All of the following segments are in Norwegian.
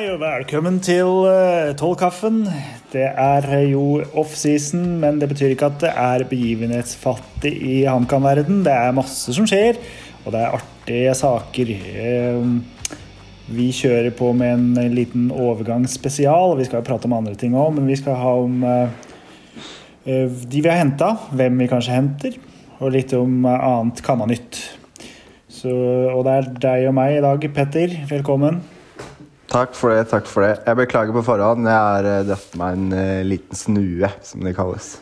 Hei og velkommen til uh, Tollkaffen. Det er uh, jo offseason, men det betyr ikke at det er begivenhetsfattig i HamKam-verden. Det er masse som skjer, og det er artige saker. Uh, vi kjører på med en liten overgangsspesial. Vi skal jo prate om andre ting òg, men vi skal ha om de vi har henta, hvem vi kanskje henter, og litt om annet Kamma-nytt. Og det er deg og meg i dag, Petter. Velkommen. Takk for det. takk for det. Jeg beklager på forhånd. Jeg har uh, dratt meg en uh, liten snue, som det kalles.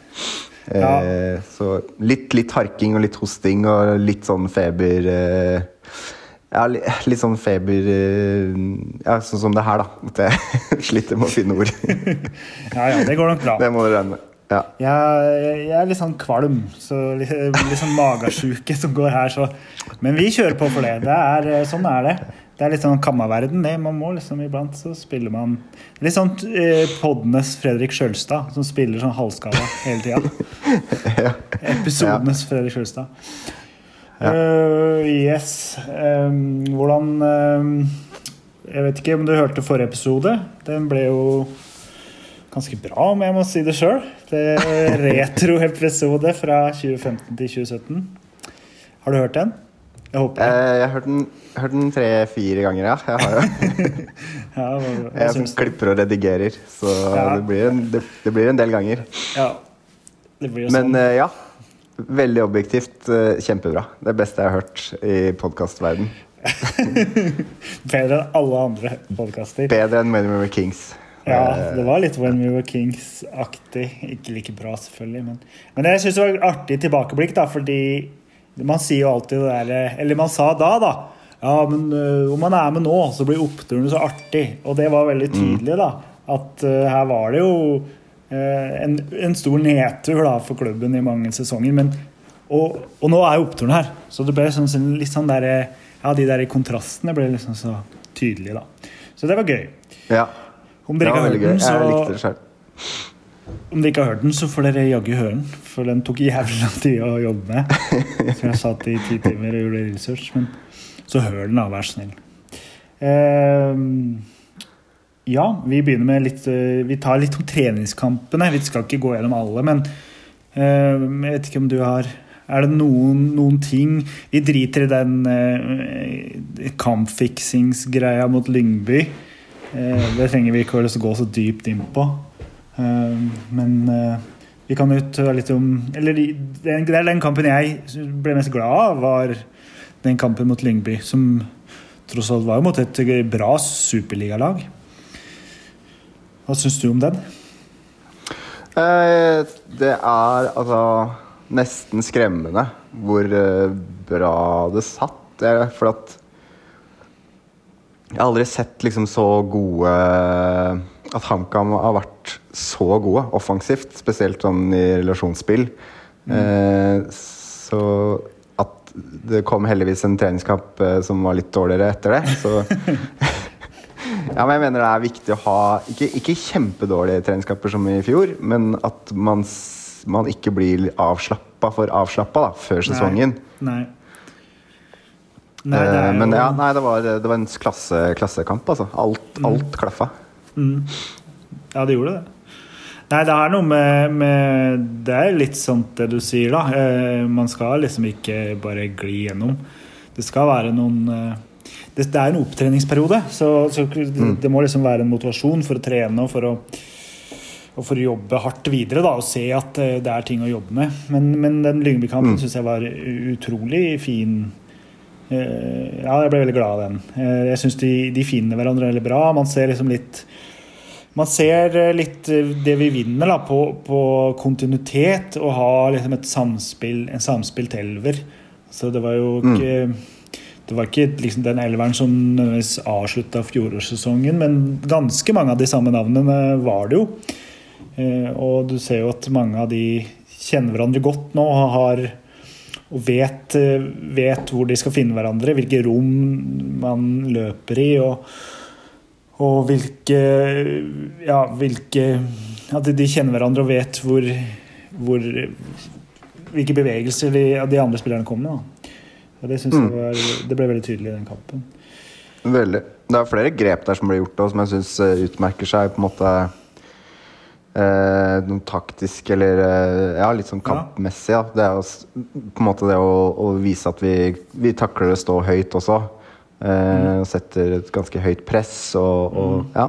Ja. ja. Så litt, litt, harking og litt hosting og litt sånn feber Ja, litt, litt sånn feber Ja, sånn som det her, da. At jeg sliter med å finne ord. ja, ja, det går nok bra. Det må du regne med. Ja. Jeg, jeg, er litt sånn kvalm, så litt, litt sånn magesjuke som går her, så Men vi kjører på for det. det er, sånn er det. Det er litt sånn kammerverden, det. Man må liksom iblant så spiller man Litt sånn eh, poddenes Fredrik Sjølstad, som spiller sånn halvskala hele tida. ja. Episodenes ja. Fredrik Sjølstad. Ja. Uh, yes. Um, hvordan um, Jeg vet ikke om du hørte forrige episode. Den ble jo ganske bra, om jeg må si det sjøl. Retro-episode fra 2015 til 2017. Har du hørt den? Jeg håper det. Eh, jeg har hørt den, hørt den tre-fire ganger, ja. Jeg har jo. ja, hva, hva jeg klipper og redigerer, så ja. det, blir en, det, det, blir en, del ganger. Ja, det blir jo Men sånn. ja, veldig objektivt eh, kjempebra. Det beste jeg har hørt i podkastverden. Bedre enn alle andre podkaster. Bedre enn When We Were Kings. Ja, det var litt When We Were Kings-aktig. Ikke like bra, selvfølgelig, men, men jeg syns det var et artig tilbakeblikk, da, fordi man sier jo alltid det der Eller man sa da, da. Ja, men uh, om man er med nå, så blir oppturen så artig. Og det var veldig tydelig, da. At uh, her var det jo uh, en, en, stor nedtur da, for klubben i mange sesonger. Men, og, og, nå er jo oppturen her. Så det ble sånn, litt sånn der, Ja, de der kontrastene ble liksom så tydelige, da. Så det var gøy. Ja. Om dere ikke har hørt den, så Jeg likte det selv. Om dere ikke har hørt den, så får dere jaggu høre den. For den tok jævlig lang tid å jobbe med. Så jeg satt i ti timer og gjorde research. Men så hør den, da, vær snill. Uh, ja, vi begynner med litt uh, Vi tar litt om treningskampene. Vi skal ikke gå gjennom alle, men uh, jeg vet ikke om du har Er det noen, noen ting Vi driter i den eh, kampfiksingsgreia mot Lyngby. det trenger vi ikke å gå så dypt inn på. Eh, men eh, vi kan jo litt om Eller er den kampen jeg ble mest glad av, var den kampen mot Lyngby. Som tross alt var mot et bra superligalag. Hva syns du om den? Eh, det er altså nesten skremmende hvor bra det satt. For at jeg har aldri sett liksom så gode At HamKam har vært så gode offensivt, spesielt sånn i relasjonsspill. Mm. Eh, så at det kom heldigvis en treningskamp eh, som var litt dårligere etter det, så Ja, men jeg mener det er viktig å ha ikke, ikke kjempedårlige treningskamper som i fjor, men at man, man ikke blir avslappa for avslappa før sesongen. Nei. nei. Nei, det jo... Men ja, nei, det var, det var en klasse, klassekamp, altså. Alt, mm. alt klaffa. Mm. Ja, det gjorde det. Nei, det er noe med, med, Det er litt sånt det du sier, da. Eh, man skal liksom ikke bare gli gjennom. Det skal være noen eh, Det, det er en opptreningsperiode, så, så mm. det må liksom være en motivasjon for å trene og for å, og for å jobbe hardt videre da, og se at eh, det er ting å jobbe med. Men, men den Lyngby-kampen mm. syns jeg var utrolig fin. Eh, ja, jeg ble veldig glad av den. Eh, jeg syns de, de finner hverandre veldig bra. Man ser liksom litt man ser eh, litt eh, det vi vinner da, på, på kontinuitet og ha liksom et samspill, en samspilt elver. Så det var jo mm. ikke mm. Det var ikke liksom den elveren som avslutta fjorårssesongen, men ganske mange av de samme navnene var det jo. Eh, og du ser jo at mange av de kjenner hverandre godt nå og har og vet, vet hvor de skal finne hverandre, hvilke rom man løper i. og og hvilke Ja, hvilke At de kjenner hverandre og vet hvor, hvor Hvilke bevegelser de, de, andre spillerne kommer med. Og det, mm. var, det ble veldig tydelig i den kampen. Veldig. det er flere grep der som blir gjort, og som jeg syns utmerker seg på en måte eh, noe taktisk eller eh, ja, litt sånn kampmessig. Ja. Det er jo på en måte det å, å vise at vi, vi takler å stå høyt også. Eh, Setter et ganske høyt press og, og ja.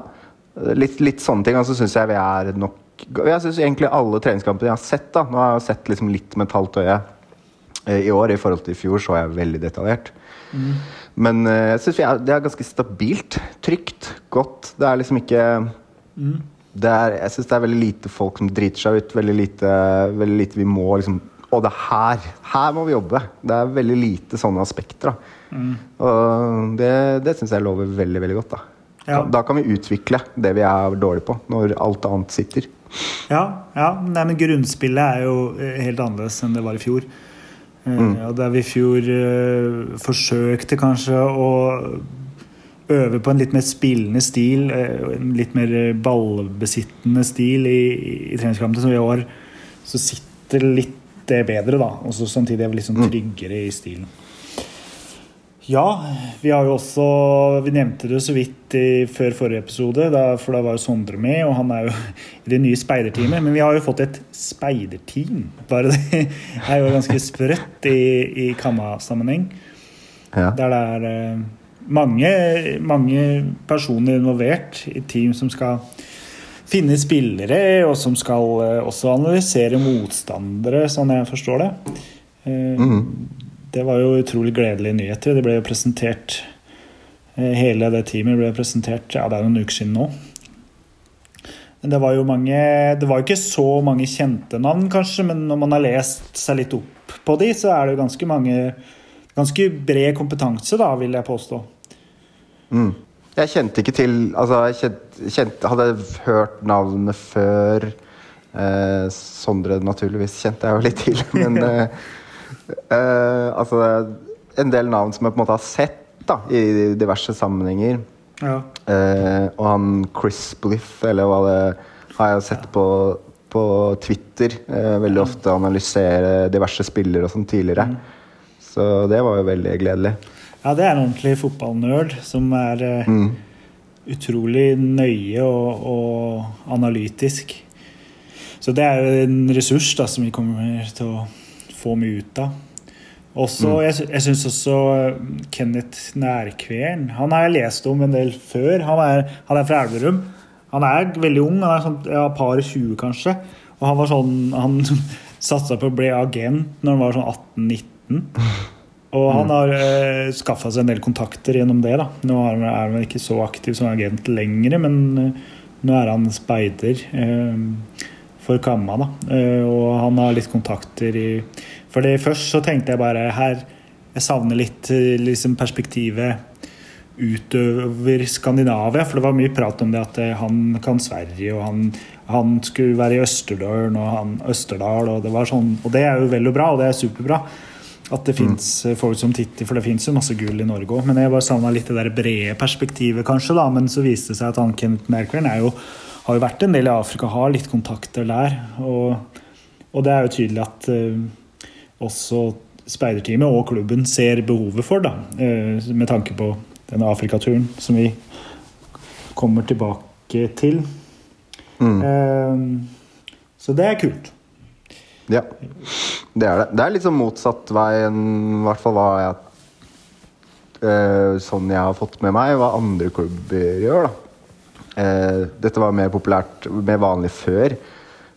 Litt, litt sånne ting. Og så syns jeg vi er nok Jeg syns egentlig alle treningskampene jeg har sett, da Nå har jeg sett liksom litt med et halvt øye eh, i år. I forhold til i fjor så jeg veldig detaljert. Men eh, jeg er, det er ganske stabilt. Trygt. Godt. Det er liksom ikke det er, Jeg syns det er veldig lite folk som driter seg ut. Veldig lite, veldig lite vi må liksom Å, det er her! Her må vi jobbe! Det er veldig lite sånne aspekter. da Og det, det syns jeg lover veldig, veldig godt. Da. Ja. da kan vi utvikle det vi er dårlige på, når alt annet sitter. Ja, ja. Nei, men grunnspillet er jo eh, helt annerledes enn det var i fjor. Mm. Og der vi i fjor uh, forsøkte kanskje å øve på en litt mer spillende stil, eh, en litt mer ballbesittende stil i, i treningskampene, som i år så sitter litt det bedre, da. Og samtidig er vi litt sånn tryggere i stilen. Ja, vi har jo også Vi nevnte det så vidt i, før forrige episode, da, for da var jo Sondre med, og han er jo i det nye speiderteamet. Men vi har jo fått et speiderteam. Bare det er jo ganske sprøtt i, i Kamma-sammenheng. Ja. Der det er eh, mange, mange personer involvert i team som skal finne spillere, og som skal eh, også analysere motstandere, sånn jeg forstår det. Eh, Det var jo utrolig gledelige nyheter. Det ble jo presentert eh, Hele det teamet ble presentert Ja, det er noen uker siden nå. Men det var jo mange Det var jo ikke så mange kjente navn, kanskje, men når man har lest seg litt opp på de, så er det jo ganske mange Ganske bred kompetanse, da, vil jeg påstå. Mm. Jeg kjente ikke til Altså, jeg kjent, kjent, hadde hørt navnet før. Eh, Sondre, naturligvis, kjente jeg jo litt til. Men eh, eh, altså En del navn som jeg på en måte har sett da, i diverse sammenhenger. Ja. Uh, og han Chris Bliff, eller hva det har jeg sett på, på Twitter. uh, veldig ofte analysere diverse spillere og sånn tidligere. Så det var jo veldig gledelig. Ja, det er en ordentlig fotballnerd som er mm. utrolig nøye og, og analytisk. Så det er jo en ressurs da, som vi kommer til å få mye ut av. Også, Jeg, sy- jeg syns også eh, Kenneth Nærkvern Han har jeg lest om en del før. Han er, han er fra Elverum. Han er veldig ung, han er sånn, ja, par og 20 kanskje. Og han var sånn Han satsa på å bli agent når han var sånn 18-19. Og han har eh, skaffa seg en del kontakter gjennom det. da. Nå han- er han ikke så aktiv som agent lenger, men eh, nå er han speider eh, for Kamma. da. Eh, og han har litt kontakter i Fordi først så tenkte jeg bare her Jeg savner litt eh, liksom perspektivet utover Skandinavia. For det var mye prat om det at eh, han kan Sverige, og han, han skulle være i Østerdølen og han Østerdal. Og det var sånn, og det er jo vel og bra, og det er superbra. At det fins folk som titter, for det fins jo masse gull i Norge òg. Men jeg bare savna litt det der brede perspektivet, kanskje. da, Men så viste det seg at han Kenneth Merkveld er jo, har jo vært en del i Afrika, har litt kontakter der. Og, og det er jo tydelig at uh, også speiderteamet og klubben ser behovet for, da, uh, med tanke på denne Afrikaturen som vi kommer tilbake til. Eh, så det er kult. Ja, det er det. Det er sånn motsatt vei enn i hvert fall hva jeg eh, Sånn jeg har fått med meg, hva andre klubber gjør, da. Eh, dette var mer populært, mer vanlig før.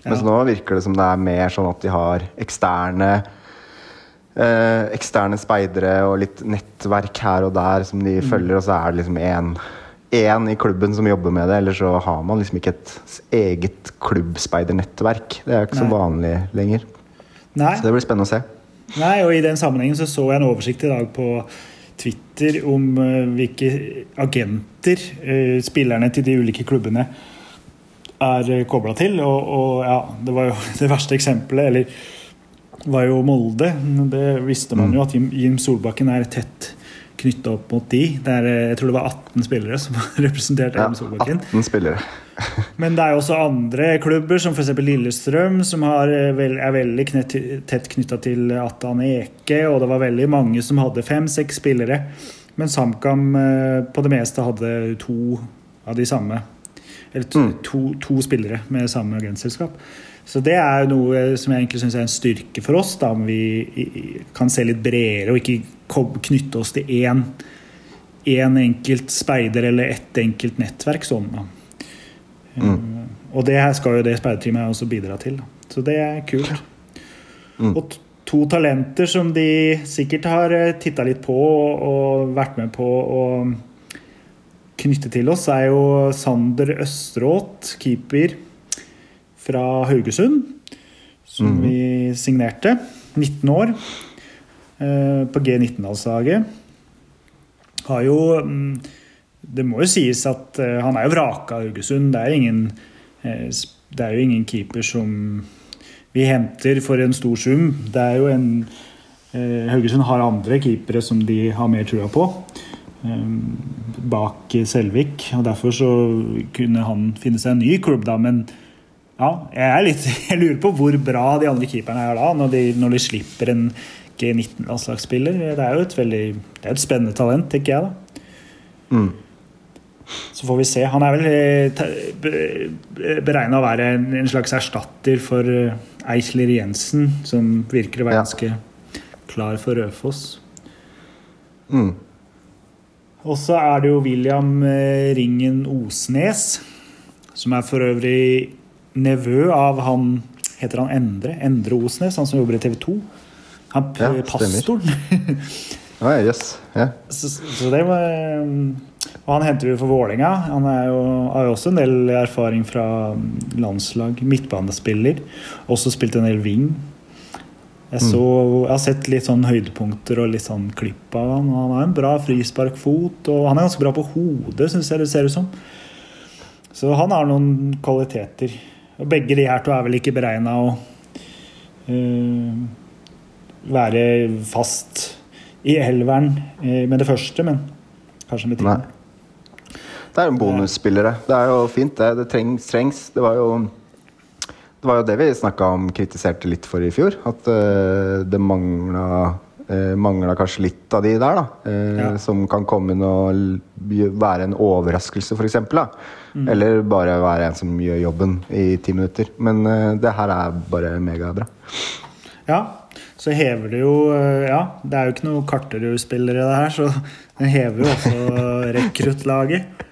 Mens nå virker det som det er mer sånn at de har eksterne eh, eksterne speidere og litt nettverk her og der som de følger, og så er det liksom én én i klubben som jobber med det, eller så har man liksom ikke et eget klubbspeidernettverk. Det er ikke så vanlig lenger. Nei. Så det blir spennende å se. Nei, og I den sammenhengen så, så jeg en oversikt i dag på Twitter om eh, hvilke agenter eh, spillerne til de ulike klubbene er uh, kobla til. Og, og ja, det var jo det verste eksempelet, eller var jo Molde. Det visste man jo at Jim, Jim Solbakken er tett knytta opp mot de. Det er, eh, jeg tror det var 18 spillere som representerte Ja, Jim Solbakken. 18 spillere. Men det er også andre klubber, som f.eks. Lillestrøm, som har, eh, er veldig knett, tett knytta til Atan Eke. Og det var veldig mange som hadde fem-seks spillere Men HamKam eh, på det meste hadde to av de samme. Eller to, Mm. to, to spillere med samme agentselskap. Så det er jo noe som jeg egentlig syns er en styrke for oss. da, Om vi kan se litt bredere og ikke knytte oss til én, én enkelt speider eller ett enkelt nettverk. sånn. Mm. Og det her skal jo det speiderteamet også bidra til. Da. Så det er kult. Mm. Og to talenter som de sikkert har titta litt på og vært med på å knytte til oss, er jo Sander Østeråt, keeper fra Haugesund, som Mhm. vi signerte. 19 år. eh, På G19-landslaget. Har jo mm, Det må jo sies at eh, han er jo vraka Haugesund. Det er, ingen, eh, det er jo ingen keeper som vi henter for en stor sum. Det er jo en Haugesund har andre keepere som de har mer trua på. Bak Selvik. Og derfor så kunne han finne seg en ny klubb, da. Men ja, jeg, er litt, jeg lurer på hvor bra de andre keeperne er da, når de, når de slipper en G19-landslagsspiller. Det er jo et veldig det er et spennende talent, tenker jeg. da. Mm. Så får vi se. Han er vel beregna å være en, slags erstatter for eh, Eisler Jensen, som virker å være ganske klar for Rødfoss. Mm. Og så er det jo William eh, Ringen Osnes, som er for øvrig nevø av han Heter han Endre? Endre Osnes, han som jobber i TV 2. Han Ja, pastoren. Ja, yes. yeah. Så, så det var Og han henter vi for Vålinga. Han jo, har jo også en del erfaring fra landslag. Midtbanespiller. Også spilt en del wing. Jeg, så, jeg har sett litt sånn høydepunkter og litt sånn klipp av han. Han har en bra frisparkfot, og han er ganske bra på hodet, syns jeg det ser ut som. Så han har noen kvaliteter. Og begge de her to er vel ikke beregna å uh, være fast i elveren uh, med det første, men kanskje med Nei. tiden. Det er jo bonusspillere. Det er jo fint, det. Det trengs. trengs. Det var jo det var jo det vi snakka om, kritiserte litt for i fjor. At uh, det mangla uh, mangla kanskje litt av de der, da. eh, Ja. Som kan komme inn og være en overraskelse, f.eks. Mm. Eller bare være en som gjør jobben i ti minutter. Men eh, det her er bare megabra. Ja, så hever det jo eh, Ja, det er jo ikke noe Karterud-spillere, det her, så den hever jo også rekruttlaget.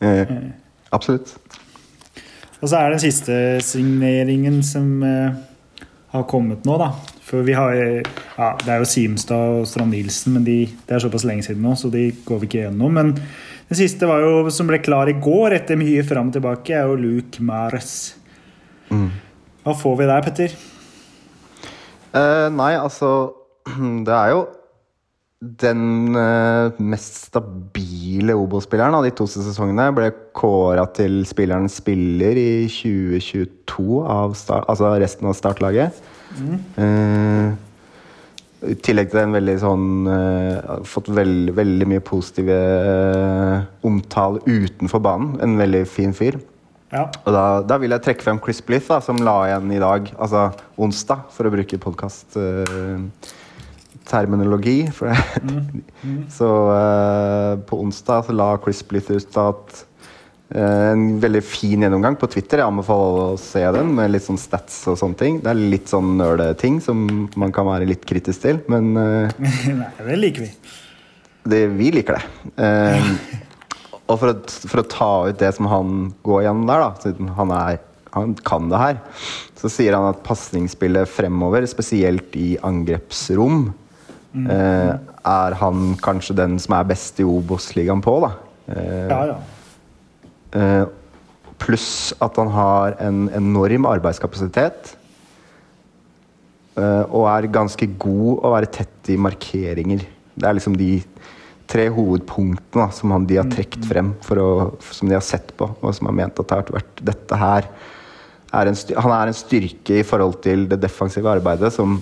Eh, absolutt. Og så er den siste signeringen som eh, har kommet nå, da. For vi har ja, Det er jo Simstad og Strand Nilsen, men de, det er såpass lenge siden nå, så de går vi ikke gjennom. Men den siste var jo, som ble klar i går, etter mye fram og tilbake, er jo Luke Mares. Mm. Hva får vi der, Petter? Eh, nei, altså Det er jo den eh, mest stabile Obo-spilleren av de to sesongene. Ble kåra til spilleren spiller i 2022 av start, altså resten av startlaget. Eh, I tillegg til det en veldig sånn uh, Fått veldig, veldig mye positive uh, omtale utenfor banen. En veldig fin fyr. Ja. Og da, da vil jeg trekke frem Chris Blith, da, som la igjen i dag, altså onsdag, for å bruke podkast-terminologi. så uh, på onsdag så la Chris Blith ut at en veldig fin gjennomgang på Twitter. Jeg anbefaler å se den med litt sånn stats og sånne ting. Det er litt sånn nerdeting som man kan være litt kritisk til, men eh, Nei, det liker vi. det, vi liker det. Eh, og for å, for å ta ut det som han går gjennom der, da, siden han, er, han kan det her, så sier han at pasningsspillet fremover, spesielt i angrepsrom, eh, er han kanskje den som er best i Obos-ligaen på. da. Eh, Ja, ja. Eh, Pluss at han har en enorm arbeidskapasitet. eh, og er ganske god å være tett i markeringer. Det er liksom de tre hovedpunktene da, som han, de har trukket frem, for å, som de har sett på, og som har ment at det har vært dette her er en, Han er en styrke i forhold til det defensive arbeidet, som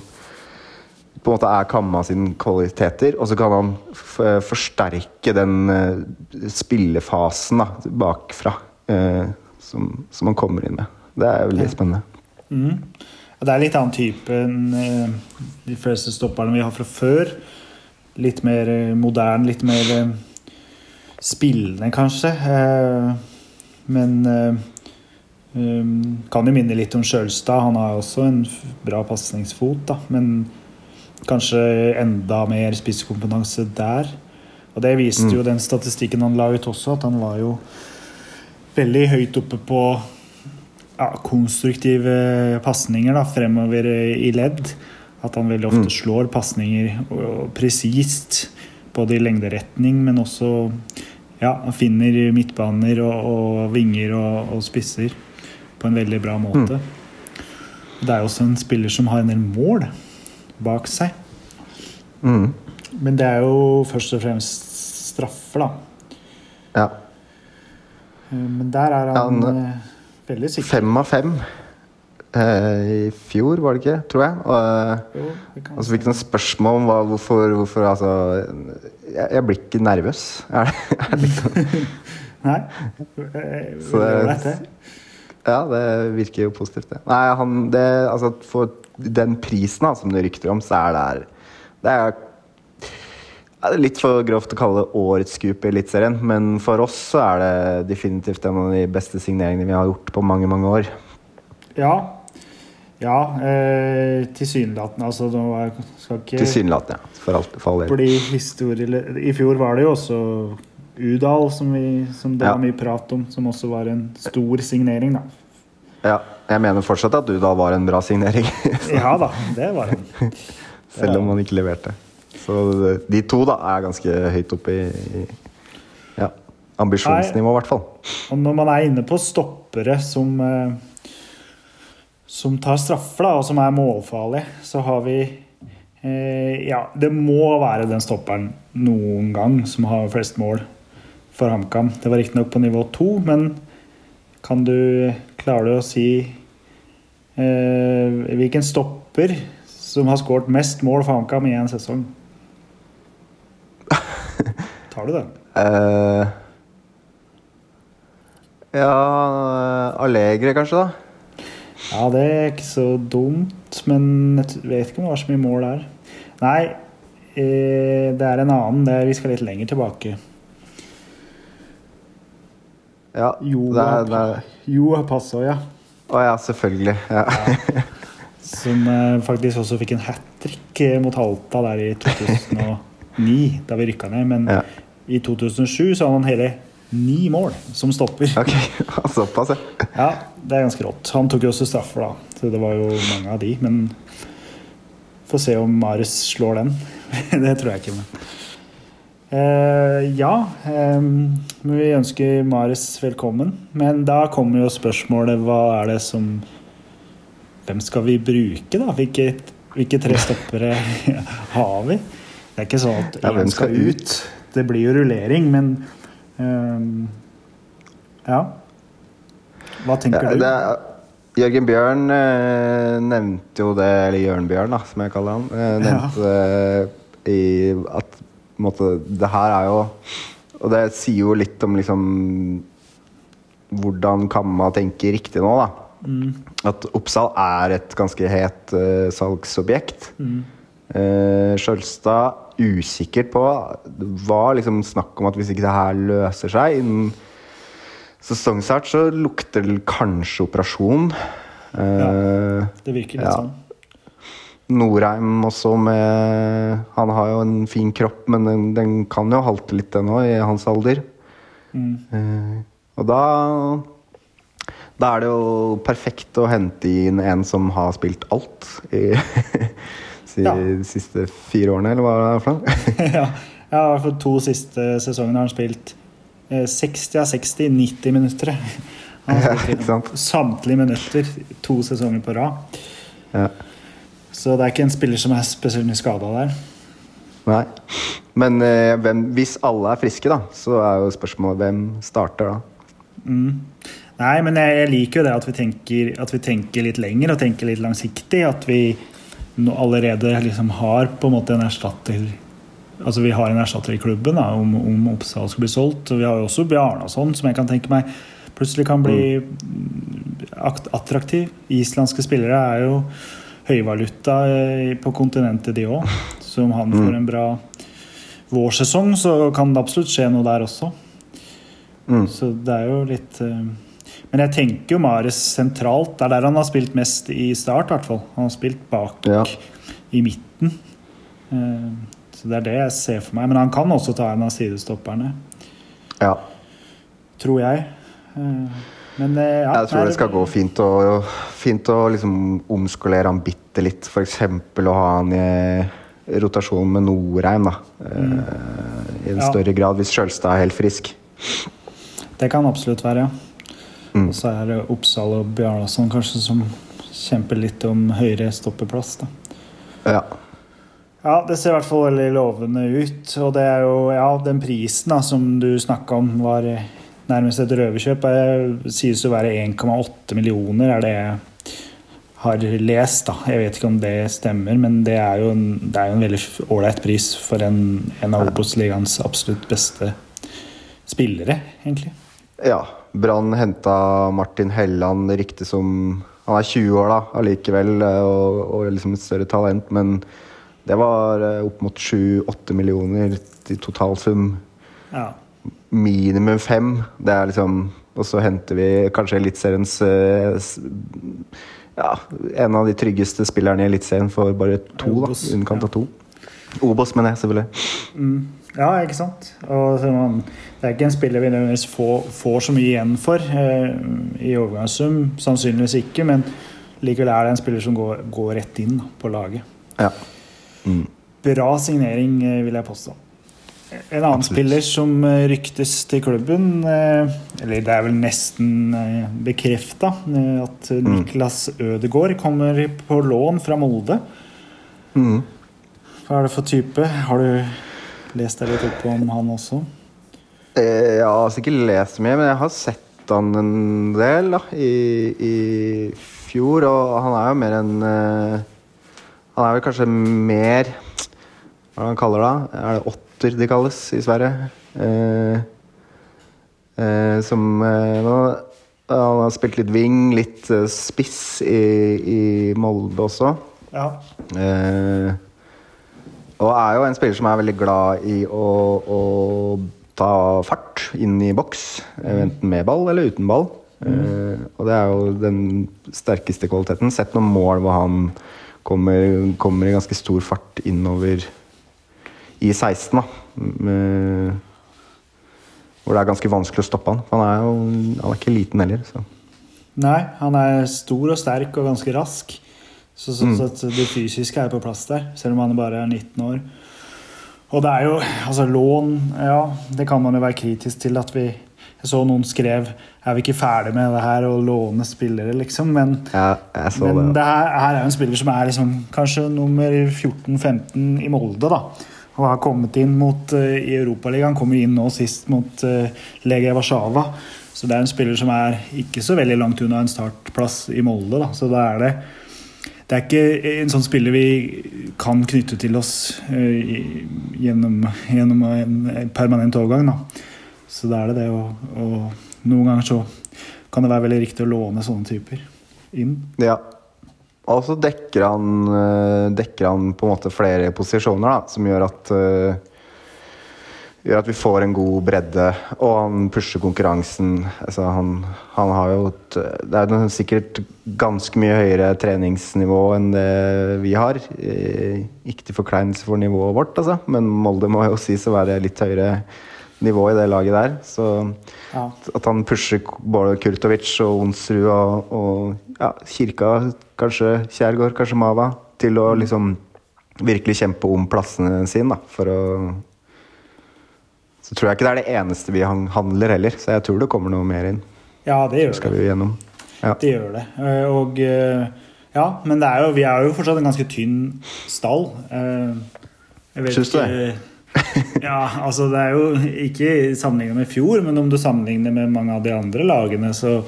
på en måte er Kamma sine kvaliteter, og så kan han f forsterke den uh, spillefasen da, bakfra uh, som, som han kommer inn med. Det er veldig spennende. Mm. Det er litt annen type enn uh, de fleste stopperne vi har fra før. litt mer eh, moderne, litt mer eh, spillende, kanskje. Eh, men eh, kan jo minne litt om Sjølstad. Han har også en bra pasningsfot, da. Men kanskje enda mer spisskompetanse der. Og det viste jo den statistikken han la ut også, at han var jo veldig høyt oppe på ja, konstruktive pasninger fremover i ledd. At han veldig ofte slår pasninger presist, både i lengderetning, men også ja, finner midtbaner og, og vinger og, og spisser på en veldig bra måte. Det er jo også en spiller som har en del mål bak seg. Mm. Men det er jo først og fremst straffer, da. Ja. Eh, Men der er han han- eh, veldig sikker. Fem av fem eh, i fjor, var det ikke? Tror jeg. Og, Jo, og så fikk jeg noen spørsmål om hva, hvorfor, hvorfor altså jeg, jeg blir ikke nervøs. Er det, er det liksom, Nei. Så det er- det. Ja, det virker jo positivt, det. Nei, han, det altså, For den prisen da, som det rykter om, så er det Det er, er det litt for grovt å kalle det årets scoop i Eliteserien, men for oss så er det definitivt en av de beste signeringene vi har gjort på mange, mange år. Ja. Ja, eh, tilsynelatende. Altså, nå skal ikke Tilsynelatende, ja. For, alt, for all del. bli historie... I fjor var det jo også Udal, som, vi, som det Ja. var mye prat om, som også var en stor signering, da. Ja, jeg mener fortsatt at Udal var en bra signering. Ja da, det var han. Selv om han ikke leverte. Så de to da er ganske høyt oppe i, i ja, ambisjonsnivå, i hvert fall. Og når man er inne på stoppere som eh, som tar straffer, da, og som er målfarlige, så har vi eh, Ja, det må være den stopperen noen gang som har flest mål for HamKam. Det var riktignok på nivå to, men kan du Klarer du å si eh, hvilken stopper som har skåret mest mål for HamKam i en sesong? Tar du den? Uh, ja Allegre, kanskje, da? Ja, det er ikke så dumt, men jeg vet ikke om det var så mye mål der. Nei, eh, det er en annen. Er, vi skal litt lenger tilbake. Ja, Jo, det er, det er, Jo ja. Å ja, selvfølgelig. Ja. Som eh, faktisk også fikk en hat trick eh, mot Halta der i 2009, da vi rykka ned. Men Ja. i 2007 så hadde han hele ni mål som stopper. Ok, såpass, ja. Ja, det er ganske rått. Han tok jo også straffer, da. Så det var jo mange av de. Men får se om Mares slår den. det tror jeg ikke. Men. Eh, ja, um, vi ønsker Maris velkommen. Men da kommer jo spørsmålet hva er det som Hvem skal vi bruke, da? Hvilke, hvilke tre stoppere har vi? Det er ikke sånn at Ja, hvem skal ut. Det blir jo rullering, men um, Ja. Hva tenker Ja, du? det er, Jørgen Bjørn eh, nevnte jo det, eller Jørn Bjørn, da, som jeg kaller han, eh, nevnte eh, i at måte, det her er jo Og det sier jo litt om liksom hvordan Kamma tenker riktig nå, da. At Oppsal er et ganske het uh, salgsobjekt. Eh, Sjølstad usikker på Det var liksom snakk om at hvis ikke det her løser seg innen sesongstart, så lukter det kanskje operasjon. Ja, Det virker litt Ja. sånn. Norheim også med Han har jo en fin kropp, men den, den kan jo halte litt, den òg, i hans alder. Eh, og da Da er det jo perfekt å hente inn en som har spilt alt i si- Ja. de siste fire årene, eller hva det er for noe. ja, ja, i hvert fall to siste sesongene har han spilt eh, 60 av 60 90 minutter. Han har spilt sant? samtlige minutter to sesonger på rad. ja. Så det er ikke en spiller som er spesielt mye skada der. Nei. Men eh, hvem, hvis alle er friske, da, så er jo spørsmålet hvem starter da? Nei, men jeg, jeg liker jo det at vi, tenker, at vi tenker litt lenger og tenker litt langsiktig. At vi allerede liksom har på en måte en erstatter Altså vi har en erstatter i klubben da, om, om Oppsal skal bli solgt. Og vi har jo også Bjarnason, som jeg kan tenke meg plutselig kan bli akt- attraktiv. Islandske spillere er jo høyvaluta eh, på kontinentet, de òg. Så om han får en bra vårsesong, så kan det absolutt skje noe der også. Mm. Så det er jo litt eh, Men jeg tenker jo Mares sentralt. Det er der han har spilt mest i start, i hvert fall. Han har spilt bak Ja. i midten. Eh, Så det er det jeg ser for meg. Men han kan også ta en av sidestopperne, Ja. tror jeg. Men eh, ja, Jeg tror det skal gå fint å, fint å liksom omskolere han bitte litt. F.eks. å ha han i rotasjon med Norheim. Mm. I en Ja. større grad, hvis Sjølstad er helt frisk. Det kan absolutt være, ja. Mm. Og så er det Oppsal og Bjarnason kanskje som kjemper litt om høyere stoppeplass. da. Ja. Ja, det ser i hvert fall veldig lovende ut. Og det er jo, ja, den prisen da, som du snakka om, var nærmest et røverkjøp. Sies å være 1,8 millioner, er det jeg har lest. da. Jeg vet ikke om det stemmer, men det er jo en, det er jo en veldig ålreit pris for en, en av Obos-ligaens absolutt beste spillere, egentlig. ja. Brann henta Martin Helland, riktig som Han er 20 år, da, allikevel, og, og liksom et større talent, men det var eh, opp mot 7-8 millioner i totalsum. Ja. Minimum fem. Det er liksom Og så henter vi kanskje Eliteseriens eh, Ja, en av de tryggeste spillerne i Eliteserien for bare to, da. Obos, I underkant ja. av to. Obos, mener jeg, selvfølgelig. Mm. Ja, ikke sant? Og det er ikke en spiller vi nødvendigvis får, får så mye igjen for eh, i overgangssum. Sannsynligvis ikke, men likevel er det en spiller som går, går rett inn da, på laget. Ja. Mm. Bra signering, eh, vil jeg påstå. En annen Absolutt. spiller som eh, ryktes til klubben, eh, eller det er vel nesten eh, bekrefta, at eh, Niklas Ødegaard kommer på lån fra Molde. Mm. Hva er det for type? Har du lest deg litt opp om han også? Jeg har altså ikke lest mye, men jeg har sett han en del da, i, i fjor. Og han er jo mer en eh, Han er vel kanskje mer Hva er det han kaller det? Er det åtter de kalles i Sverige? Eh, eh, som eh, nå, Han har spilt litt wing, litt eh, spiss i, i Molde også. Ja. Eh, og er jo en spiller som er veldig glad i å, å ta fart inn i boks. Enten med ball eller uten ball. Eh, og det er jo den sterkeste kvaliteten. Sett noen mål hvor han kommer, kommer i ganske stor fart innover i 16. da. Hvor det er ganske vanskelig å stoppe han. Han er jo han er ikke liten heller. Så. Nei, han er stor og sterk og ganske rask. Så sånn sett det fysiske er på plass der, selv om han bare er 19 år. Og det er jo altså lån Ja, det kan man jo være kritisk til at vi Jeg så noen skrev Er vi ikke ferdig med det her å låne spillere, liksom? Men, Ja, så men det. det her, her er jo en spiller som er liksom kanskje nummer 14-15 i Molde, da. Og har kommet inn mot uh, i Europaligaen. Kommer inn nå sist mot uh, Legia Warszawa. Så det er en spiller som er ikke så veldig langt unna en startplass i Molde. Da. Så da er det det er ikke en sånn spiller vi kan knytte til oss uh, gjennom, gjennom en permanent overgang. Da. Så da er det det å og Noen ganger så kan det være veldig riktig å låne sånne typer inn. Ja. Og så dekker han, eh, dekker han på en måte flere posisjoner, da, som gjør at eh, Gjør at vi får en god bredde, og han pusher konkurransen. Altså, han, han har jo et, Det er sikkert ganske mye høyere treningsnivå enn det vi har. Eh, Ikke til forkleinelse for nivået vårt, altså, men Molde må jo sies å være litt høyere nivå i det laget der. Så Ja. at han pusher både Kurtovic og Onsrud og, og ja, Kirka, kanskje Kjærgaard, kanskje Mava, til å liksom virkelig kjempe om plassene sine. Da, for å Så tror jeg ikke det er det eneste vi handler heller, så jeg tror det kommer noe mer inn. ja, det gjør skal det. vi gjennom. Ja. Det gjør det. Eh, Og eh, ja, men det er jo, vi er jo fortsatt en ganske tynn stall. Eh, Syns du det? Ja, altså det er jo ikke sammenlignet med i fjor, men om du sammenligner med mange av de andre lagene, så,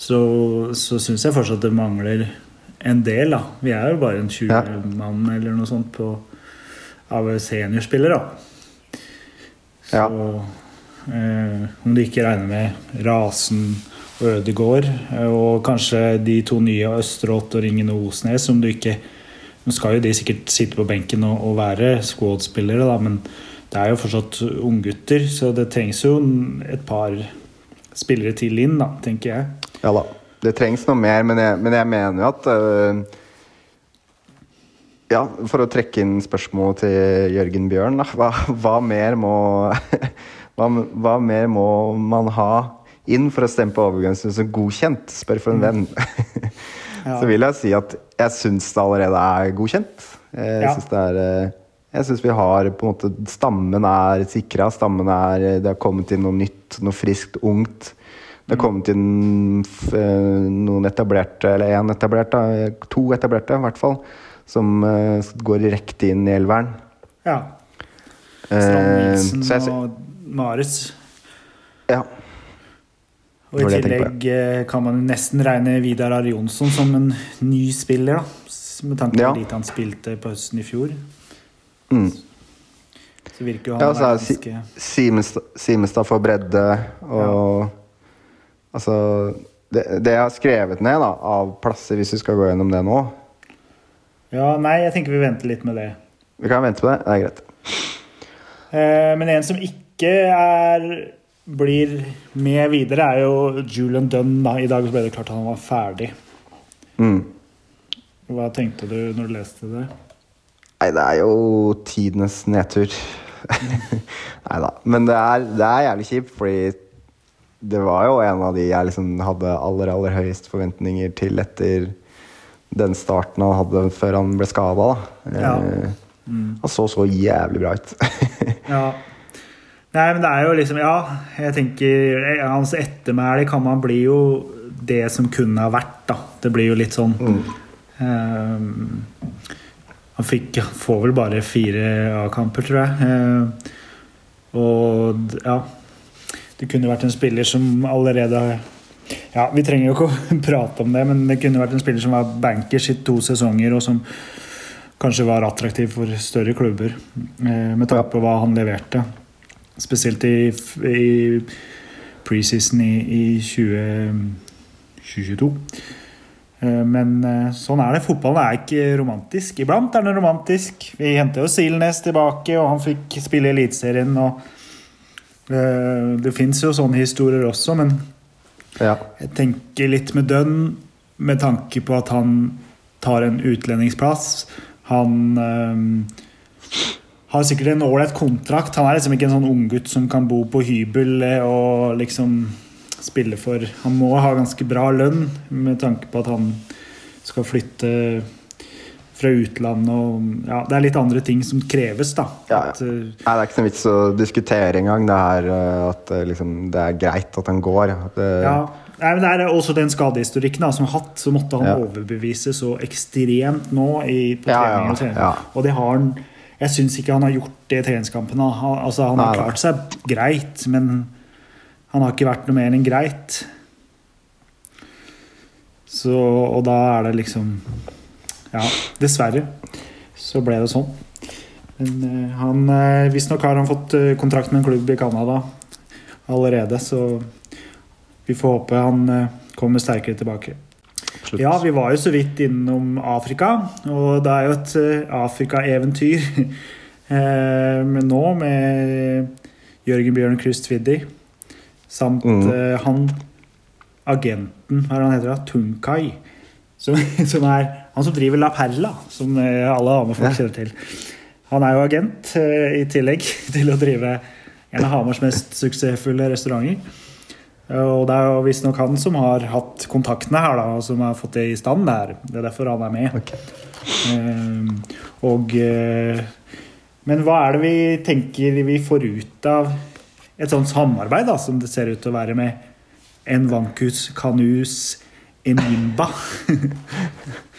så, så syns jeg fortsatt det mangler en del, da. Vi er jo bare en 20 Ja. mann eller noe sånt på, av seniorspillere. Så Ja. eh, om du ikke regner med Rasen og Ødegård, eh, og kanskje de to nye Østerått og Ringen og Osnes, som du ikke Nå skal jo de sikkert sitte på benken og, og være squad-spillere, da, men det er jo fortsatt unggutter, så det trengs jo et par spillere til inn, da, tenker jeg. Ja da. Det trengs noe mer, men jeg, men jeg mener jo at øh, Ja, for å trekke inn spørsmålet til Jørgen Bjørn, da. Hva, hva, mer må hva, hva, mer må man ha inn for å stemme på overgangssystemet som godkjent? Spør for en venn. ja. Så vil jeg si at jeg syns det allerede er godkjent. Jeg ja. syns det er jeg syns vi har på en måte Stammen er sikra. Stammen er Det har kommet inn noe nytt, noe friskt, ungt. Det har kommet inn eh, noen etablerte, eller én etablert, to etablerte i hvert fall, som uh, går direkte inn i elveren. Ja. Strand-Nilsen uh, og Marius. Ja. Og i tillegg kan man nesten regne Vidar Arjonsson som en ny spiller, da. Med tanke på ja. dit han spilte på høsten i fjor. Mm. Så virker jo han ja, så er ganske Simestad for bredde og ja. Altså det, det, jeg har skrevet ned da, av plasser, hvis vi skal gå gjennom det nå Ja, nei, jeg tenker vi venter litt med det. Vi kan vente på det. Det er greit. Eh, men en som ikke er blir med videre, er jo Julian Dunn. Da. I dag ble det klart at han var ferdig. Mm. Hva tenkte du når du leste det? Nei, det er jo tidenes nedtur. Nei da. Men det er, det er jævlig kjipt, fordi det var jo en av de jeg liksom hadde aller, aller høyest forventninger til etter den starten han hadde før han ble skada. Ja. Eh, mm. Han så så jævlig bra ut. ja. Nei, men det er jo liksom Ja, jeg tenker Hans Hans ettermæle kan man bli jo det som kunne ha vært, da. Det blir jo litt sånn mm. um, Han fikk, får vel bare fire A-kamper, tror jeg. Uh, og ja det kunne vært en spiller som allerede ja, Vi trenger jo ikke å prate om det, men det kunne vært en spiller som var bankers i to sesonger, og som kanskje var attraktiv for større klubber, eh, med tanke på hva han leverte. Spesielt i, i preseason i, i 20, 2022. Eh, men eh, sånn er det. Fotballen er ikke romantisk. Iblant er den romantisk. Vi henter jo Silnes tilbake, og han fikk spille Eliteserien. og det fins jo sånne historier også, men ja. jeg tenker litt med Dønn med tanke på at han tar en utlendingsplass. Han øh, har sikkert en ålreit kontrakt. Han er liksom ikke en sånn unggutt som kan bo på hybel eh, og liksom spille for Han må ha ganske bra lønn med tanke på at han skal flytte fra utlandet og ja, Det er litt andre ting som kreves, da. Ja, ja. At, uh, Nei, det er ikke noen vits å diskutere engang. Det er uh, at uh, liksom, det er greit at han går. At, ja. Nei, men Det er også den skadehistorikken som har hatt. Så måtte han overbevise så ekstremt nå i, på trening og trening. Og det har han Jeg syns ikke han har gjort det i treningskampene. Han, altså, han har klart seg greit, men han har ikke vært noe mer enn greit. Så, og da er det liksom ja, dessverre så ble det sånn. Men uh, han uh, visstnok har han fått uh, kontrakt med en klubb i Canada allerede, så vi får håpe han kommer sterkere tilbake. Slutt. Ja, vi var jo så vidt innom Afrika, og det er jo et Afrika-eventyr. men nå med Jørgen Bjørn Krust-Viddi samt mm. han agenten, hva er han heter, Tunkai, som, som er han som driver La Perla, som eh, alle Hamar-folk kjenner til. Han er jo agent eh, i tillegg til å drive en av Hamars mest suksessfulle restauranter. Og det er jo visstnok han som har hatt kontaktene her, da, og som har fått det i stand der. Det er derfor han er med. Okay. Um, og Men hva er det vi tenker vi får ut av et sånt samarbeid, da, som det ser ut til å være med Envankus Kanus Enimba?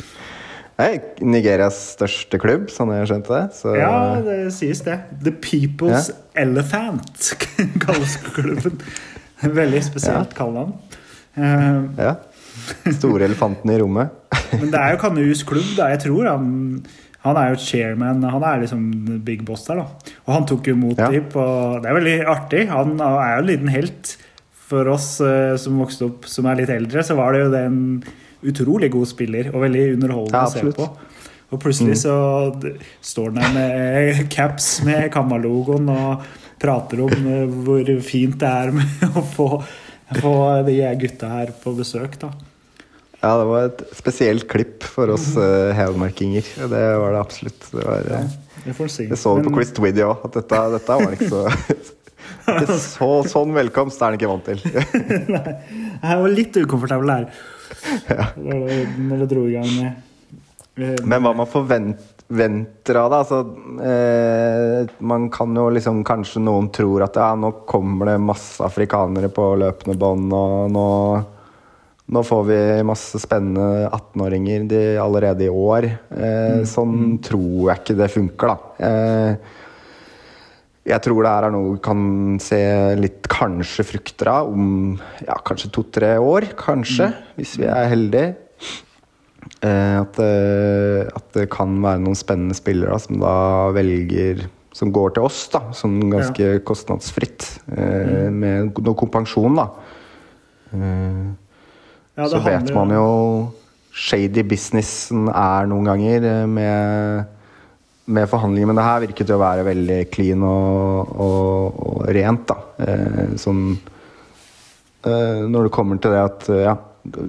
Nigerias største klubb, sånn jeg skjønte det. Så... Ja, det sies det. The People's ja. Elephant kalles klubben. Veldig spesielt ja. kallenavn. Uh, ja. Store elefanten i rommet. men det er jo Kanus klubb, da. Jeg tror han han er jo chairman. Han er liksom big boss der, da. Og han tok jo mot ja. dem. Det er veldig artig. Han er jo en liten helt for oss uh, som vokste opp som er litt eldre. Så var det jo den utrolig god spiller og veldig underholdende ja, å se på. Og plutselig så står han der med caps med Kamma-logoen og prater om eh, hvor fint det er med å få, få de gutta her på besøk. da. Ja, det var et spesielt klipp for oss uh, hedmarkinger. Det var det absolutt. Det, var, ja, Det får si. så vi på Chris Twiddy òg, at dette, dette var ikke så ikke så, Sånn velkomst er han ikke vant til. Nei, jeg var litt ukomfortabel her. Når det, når det dro i gang med eh, Men hva man forventer av det altså, eh, Man kan jo liksom Kanskje noen tror at ja, nå kommer det masse afrikanere på løpende bånd, og nå, nå får vi masse spennende 18-åringer de, allerede i år. Eh, sånn tror jeg ikke det funker, da. Eh, jeg tror det her er noe vi kan se litt kanskje frukter av om ja, kanskje to-tre år. Kanskje, hvis vi er heldige. Eh, at, det, at det kan være noen spennende spillere da, som da velger Som går til oss, da, som ganske kostnadsfritt. Eh, Med noe kompensjon, da. Eh, ja, så vet man jo shady businessen er noen ganger eh, med, med forhandlinger. Men det her virket jo å være veldig clean og, og, og rent, da. Eh, sånn eh, Når det kommer til det at eh, ja,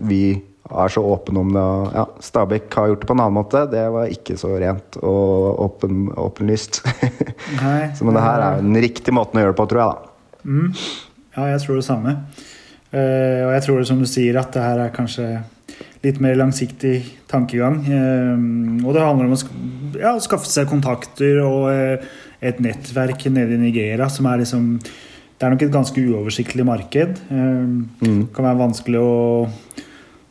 vi er så åpne om det og ja, Stabæk har gjort det på en annen måte. Det var ikke så rent og åpen, åpenlyst. Så, men det her er den riktige måten å gjøre det på, tror jeg. da. Mm. Ja, jeg tror det samme. Uh, og jeg tror det som du sier, at det her er kanskje litt mer langsiktig tankegang. Eh, og det handler om å ja, skaffe seg kontakter og eh, et nettverk nede i Nigeria som er liksom Det er nok et ganske uoversiktlig marked. Eh, Mm. Det kan være vanskelig å,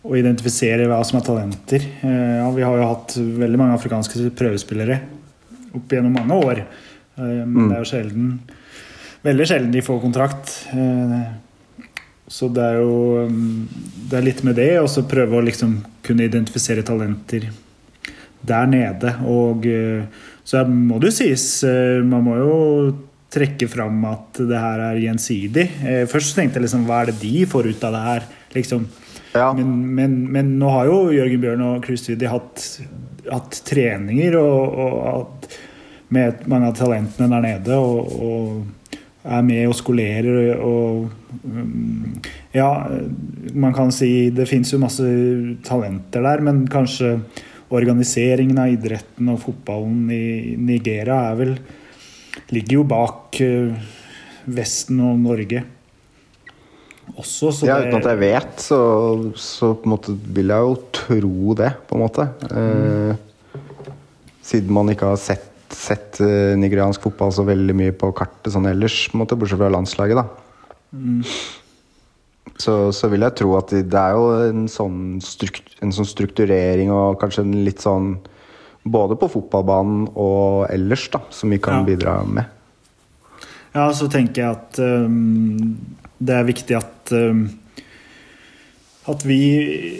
å identifisere hva som er talenter. Eh, ja, vi har jo hatt veldig mange afrikanske prøvespillere opp gjennom mange år. Men Mm. det er jo sjelden Veldig sjelden de får kontrakt. Så det er jo mm, Det er litt med det, og så prøve å liksom kunne identifisere talenter der nede. Og eh, så må det jo sies eh, Man må jo trekke fram at det her er gjensidig. Eh, Først tenkte jeg liksom hva er det de får ut av det her? Liksom. Ja. Men, men, men nå har jo Jørgen Bjørn og Chris Twiddy hatt, hatt treninger og, og at, med mange av talentene der nede. Og, og er med og skolerer og um, Ja, man kan si det fins jo masse talenter der, men kanskje organiseringen av idretten og fotballen i Nigeria er vel Ligger jo bak uh, Vesten og Norge også. Så ja, uten at jeg vet, så, så vil jeg jo tro det, på en måte. Eh, siden man ikke har sett, sett eh, nigeriansk fotball så veldig mye på kartet sånn ellers, måte, bortsett fra landslaget, da. Mm. Så, så vil jeg tro at det, er jo en sånn, strukt, en sånn strukturering og kanskje en litt sånn Både på fotballbanen og ellers, da, som vi kan Ja. bidra med. Ja, så tenker jeg at um, det er viktig at um, at vi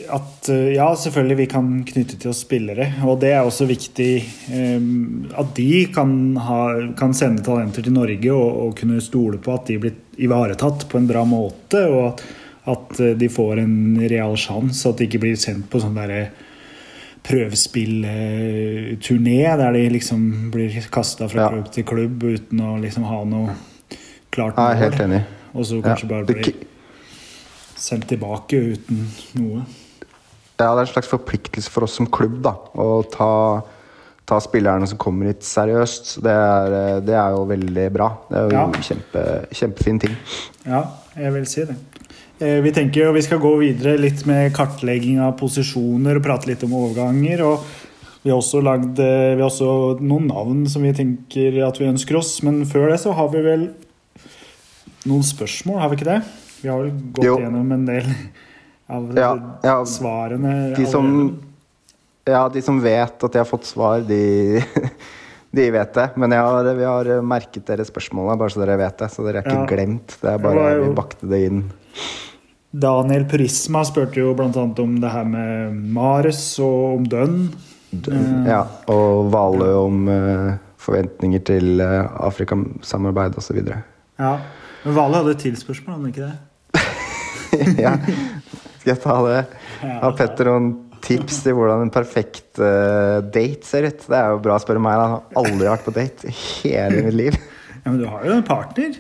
at, uh, Ja, selvfølgelig vi kan knytte til oss spillere. Og det er også viktig um, at de kan, ha, kan sende talenter til Norge og, og kunne stole på at de blir ivaretatt på en bra måte. Og at, at uh, de får en real sjanse, at de ikke blir sendt på sånn derre prøvespillturné der de liksom blir kasta fra Ja. klubb til klubb uten å liksom ha noe klart Jeg er helt enig. Og så Ja. kanskje bare blir sendt tilbake uten noe. Ja, det er en slags forpliktelse for oss som klubb da, å ta, ta spillerne som kommer hit, seriøst. Det er, det er jo veldig bra. Det er jo Ja. kjempe, kjempefin ting. Ja, jeg vil si det. Eh, Vi tenker jo vi skal gå videre litt med kartlegging av posisjoner og prate litt om overganger. og Vi har også lagd eh, vi har også noen navn som vi tenker at vi ønsker oss. Men før det så har vi vel noen spørsmål, har vi ikke det? Vi har vel gått Jo. gjennom en del av Ja, ja, svarene. De som, ja, de som vet at de har fått svar, de, de vet det. Men har, vi har merket dere spørsmålene, bare så dere vet det. Så dere er ikke Ja. glemt. Det er bare vi bakte det inn. Daniel Prisma spurte jo bl.a. om det her med Mares og om Dønn. Ja, og Valø om eh, forventninger til uh, Afrikasamarbeid osv. Ja. Men Vale hadde et tilspørsmål, hadde han ikke det? ja. Skal jeg ta det? Har Petter noen tips til hvordan en perfekt eh, date ser ut? Det er jo bra å spørre meg. da. Jeg har aldri vært på date i hele mitt liv. Ja, Men du har jo en partner.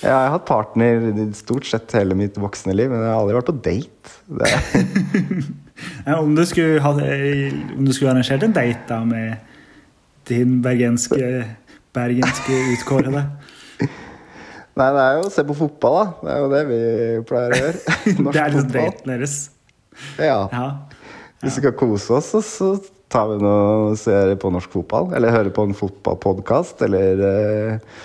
Ja, Jeg har hatt partner stort sett hele mitt voksne liv, men jeg har aldri vært på date. Ja, om, du ha, om du skulle arrangert en date da med din bergenske, bergenske utkårede nei, det er jo å se på fotball, da. Det er jo det vi pleier å gjøre. Det er liksom daten deres. Ja. Ja. Hvis vi skal kose oss, så, tar vi noe og ser på norsk fotball. Eller hører på en fotballpodkast, eller eh,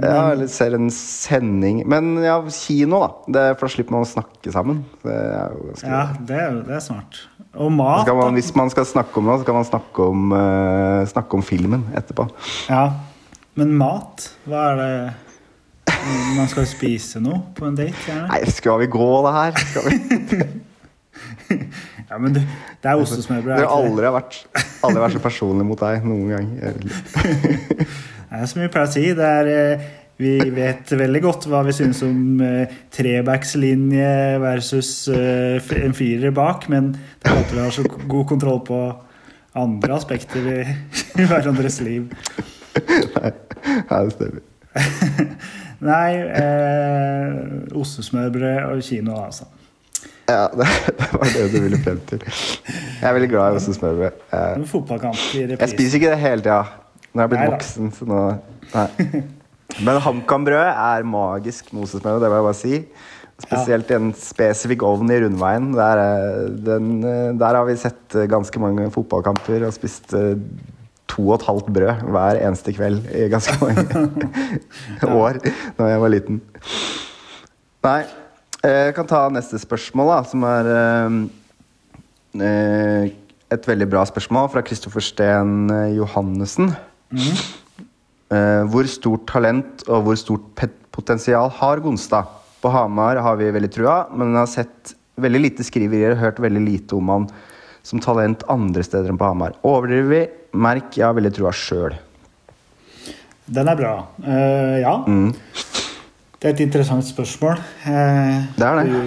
Ja, eller ser en sending. Men ja, kino, da. Det, for da slipper man å snakke sammen. Det er jo ganske ja, det er, det er smart. Og mat, man, hvis man skal snakke om noe, så kan man snakke om, eh, snakke om filmen etterpå. Ja. Men mat, hva er det Man skal spise noe på en date, gjerne? Nei, skal vi gå, det her? Skal vi? Ja, men du, det er ostesmørbrød. Det er har aldri vært, aldri vært så personlig mot deg noen gang. Det er som vi pleier å si. Det er, eh, vi vet veldig godt hva vi synes om eh, trebackslinje versus eh, en firer bak, men det er at vi har så god kontroll på andre aspekter i, i hverandres liv. Nei, det stemmer. Nei, eh, ostesmørbrød og kino, altså. Ja, det, det var det du ville frem til. Jeg er veldig glad i ostesmørbrød. Eh, fotballkamp i jeg spiser ikke det hele tida. Nå er jeg blitt voksen, så nå Nei. Men HamKam-brød er magisk med ostesmørbrød, det må jeg bare si. Spesielt i en spesifikk ovn i Rundveien. Der, er- den, eh, der har vi sett ganske mange fotballkamper og spist eh, to og et halvt brød hver eneste kveld i ganske mange år da jeg var liten. Nei. eh, Jeg kan ta neste spørsmål, da, som er eh, eh, et veldig bra spørsmål fra Kristoffer Steen Johannessen. Mm. Eh, hvor stort talent og hvor stort potensial har Gonstad? På Hamar har vi veldig trua, men har sett veldig lite skriverier og hørt veldig lite om han som talent andre steder enn på Hamar. Overdriver vi? Merk, jeg har veldig trua sjøl. Den er bra. Uh, ja. Det er et interessant spørsmål. Uh, Det er det.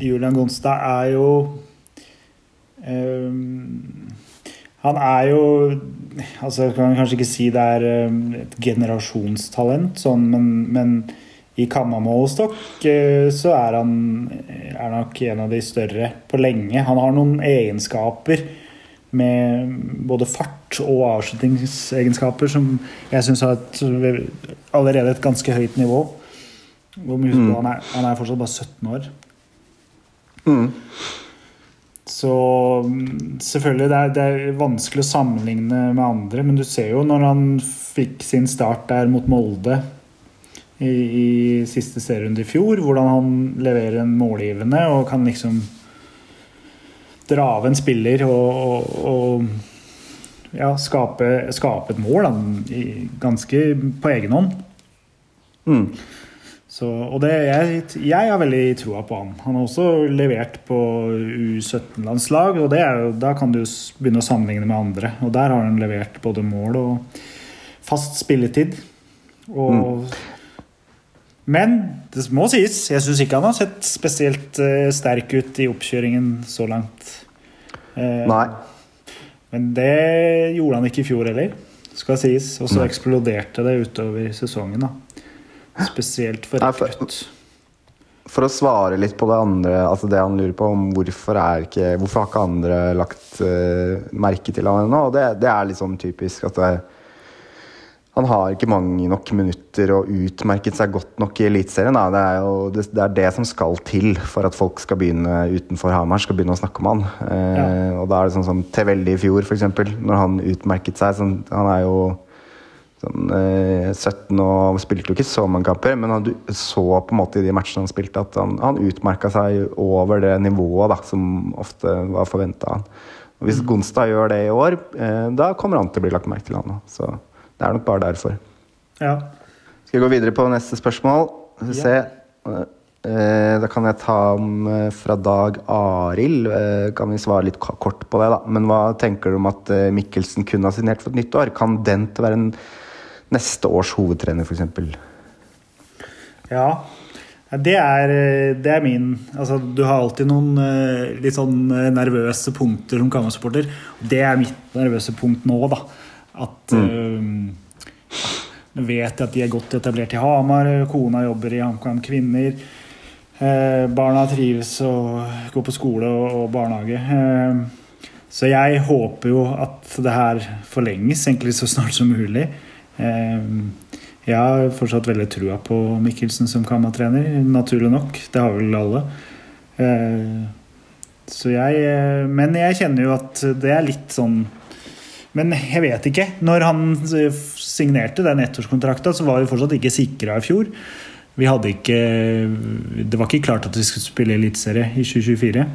Julian Gonstad er jo eh, Han er jo altså Jeg kan kanskje ikke si det er et generasjonstalent, sånn, men, men i kammermålestokk eh, så er han er nok en av de større på lenge. Han har noen egenskaper med både fart og avslutningsegenskaper som jeg syns har et, allerede et ganske høyt nivå. Hvor mye Mm. han, er, han er fortsatt bare 17 år. Mm. Så mm, selvfølgelig, det er, det er vanskelig å sammenligne med andre, men du ser jo når han fikk sin start der mot Molde i, i siste serierunde i fjor, hvordan han leverer en målgivende og kan liksom dra av en spiller og, og, og ja, skape, skape et mål da, i, ganske på egen hånd. Mm. Så, og det, jeg, jeg har veldig troa på han. Han har også levert på U17-landslag, og det er jo, da kan du begynne å sammenligne med andre. Og der har han levert både mål og fast spilletid. Og, Men det må sies, jeg syns ikke han har sett spesielt uh, sterk ut i oppkjøringen så langt. Uh, Nei. Men det gjorde han ikke i fjor heller, skal sies. Og så eksploderte det utover sesongen. da. Spesielt for rekrutt. For å svare litt på det andre, altså det han lurer på om hvorfor, er ikke, hvorfor har ikke andre lagt uh, merke til han ennå, det, det er sånn typisk at det, han har ikke mange nok minutter og utmerket seg godt nok i Eliteserien. Det, er jo- det, det er det som skal til for at folk skal begynne utenfor Hamar skal begynne å snakke om han. Eh, Og da er det sånn som Tevelli i fjor, f.eks., når han utmerket seg. Sånn, han er jo sånn, eh, 17 og spilte jo ikke så mange kamper, men han, du så på en måte i de matchene han spilte, at han, han utmerka seg over det nivået da, som ofte var forventa han. Og Hvis Gonstad gjør det i år, eh, da kommer han til å bli lagt merke til. han da. Det er nok bare derfor. Ja. Skal vi gå videre på neste spørsmål? Skal vi se. Ja. Da kan jeg ta om eh, fra Dag Arild. Eh, Kan vi svare litt kort på det, da. Men hva tenker du om at eh, Mikkelsen kunne ha signert for et nytt år? Kan Dent være en neste års hovedtrener, f.eks.? ja. Ja, det, er, eh, det er min altså, Du har alltid noen eh, litt sånn eh, nervøse punkter som Kamma-supporter. Det er mitt nervøse punkt nå, da. At mm. uh, Nå vet jeg at de er godt etablert i Hamar. Kona jobber i HamKam Kvinner. Uh, barna trives og går på skole og, og barnehage. Uh, så jeg håper jo at det her forlenges egentlig så snart som mulig. Jeg har fortsatt veldig trua på Mikkelsen som Kama-trener, naturlig nok. Det har vel alle. Så jeg Men jeg kjenner jo at det er litt sånn Men jeg vet ikke. Når han signerte den ettårskontrakta, så var vi fortsatt ikke sikra i fjor. Vi hadde ikke Det var ikke klart at vi skulle spille eliteserie i 2024.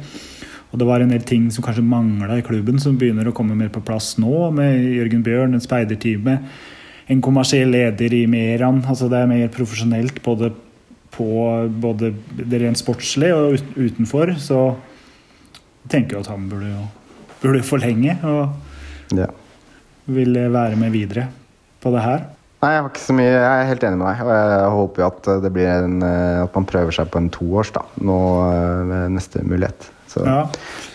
Og det var en del ting som kanskje mangla i klubben, som begynner å komme mer på plass nå, med Jørgen Bjørn, en speidertime en kommersiell leder i Meran. Altså det er mer profesjonelt både på både det rent sportslige og utenfor. Så jeg tenker at han burde, burde forlenge og ja. Ville være med videre på det her. Nei, jeg, har ikke så mye, jeg er helt enig med deg. og Jeg håper jo at, det blir en, at man prøver seg på en toårs da, nå ved neste mulighet. Så ja.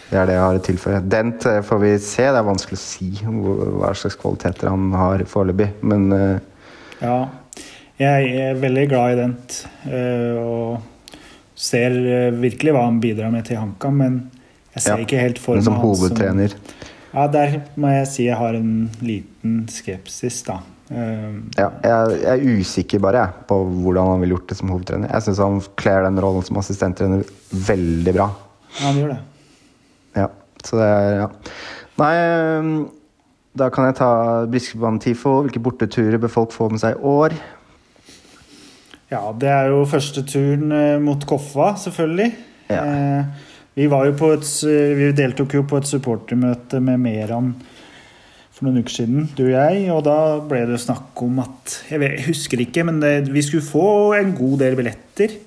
Det er det jeg har å tilføye. Dent eh, får vi se. Det er vanskelig å si hva slags kvaliteter han har foreløpig, men. Ja. Jeg er veldig glad i Dent og ser virkelig hva han bidrar med til HamKam, men jeg ser ja, ikke helt for meg som hovedtrener. Ja, der må jeg si jeg har en liten skepsis, da. Uh, ja, jeg, jeg, er usikker bare jeg, på hvordan han ville gjort det som hovedtrener. Jeg syns han kler den rollen som assistenttrener veldig bra. Ja, han gjør det. Ja. Så det er Ja. Nei, ehm, da kan jeg ta Briskebanen-TIFO. Hvilke borteturer bør folk få med seg i år? Ja, det er jo første turen eh, mot Koffa, selvfølgelig. Ja. Eh, vi, var jo på et, vi deltok jo på et supportermøte med Meran for noen uker siden, du og jeg. Og da ble det snakk om at Jeg, vet, jeg husker ikke, men det, vi skulle få en god del billetter.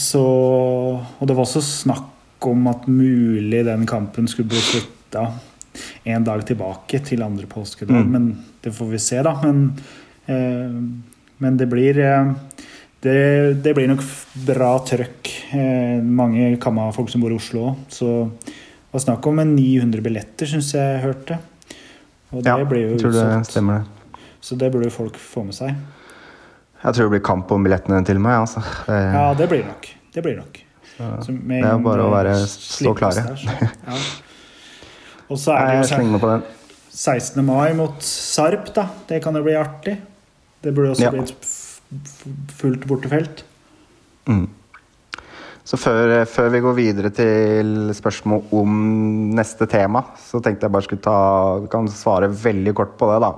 Så, og det var også snakk om at mulig den kampen skulle bli flytta en dag tilbake til andre påskedag. Mm. Men det får vi se, da. Men, eh, men det blir eh, det, det, blir nok bra trøkk. Eh, mange Kamma-folk som bor i Oslo òg. Så det var snakk om 900 billetter, syns jeg hørte. Og det ja, blir jo jeg tror det stemmer det. Så det burde folk få med seg. Jeg tror det blir kamp om billettene til meg. Altså. Det... Ja, det blir nok. Det blir nok. Så det er bare å være, stå klare. Ja. Og så er det jo 16. mai mot Sarp, da. Det kan jo bli artig. Det burde også ja. bli et fullt bortefelt. Mm. Så før, før, vi går videre til spørsmål om neste tema, så tenkte jeg bare skulle ta kan svare veldig kort på det. da.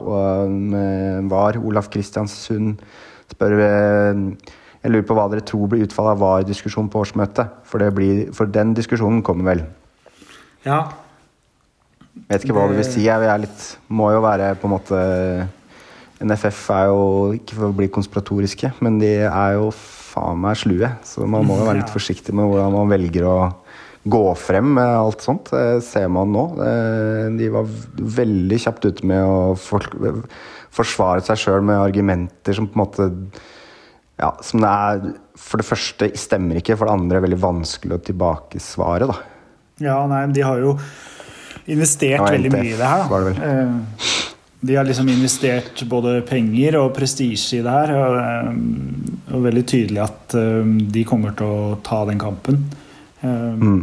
Var Olaf Kristiansund spør eh, Jeg lurer på hva dere tror blir utfallet av VAR-diskusjonen på årsmøtet. For, blir, for, den diskusjonen kommer vel? Ja. Vet ikke hva det vil si. Jeg litt, må jo være på en måte NFF er jo ikke for å bli konspiratoriske, men de er jo faen meg slue. Så man må jo være litt forsiktig med hvordan man velger å gå frem med alt sånt. Det ser man nå. De var veldig kjapt ute med å forsvare seg sjøl med argumenter som på en måte ja, som det er For det første stemmer ikke, for det andre er veldig vanskelig å tilbakesvare. da. Ja, nei, de har jo investert veldig mye i det her. da. Eh, de har liksom investert både penger og prestisje i det her. Og, eh, og veldig tydelig at eh, de kommer til å ta den kampen. Mm.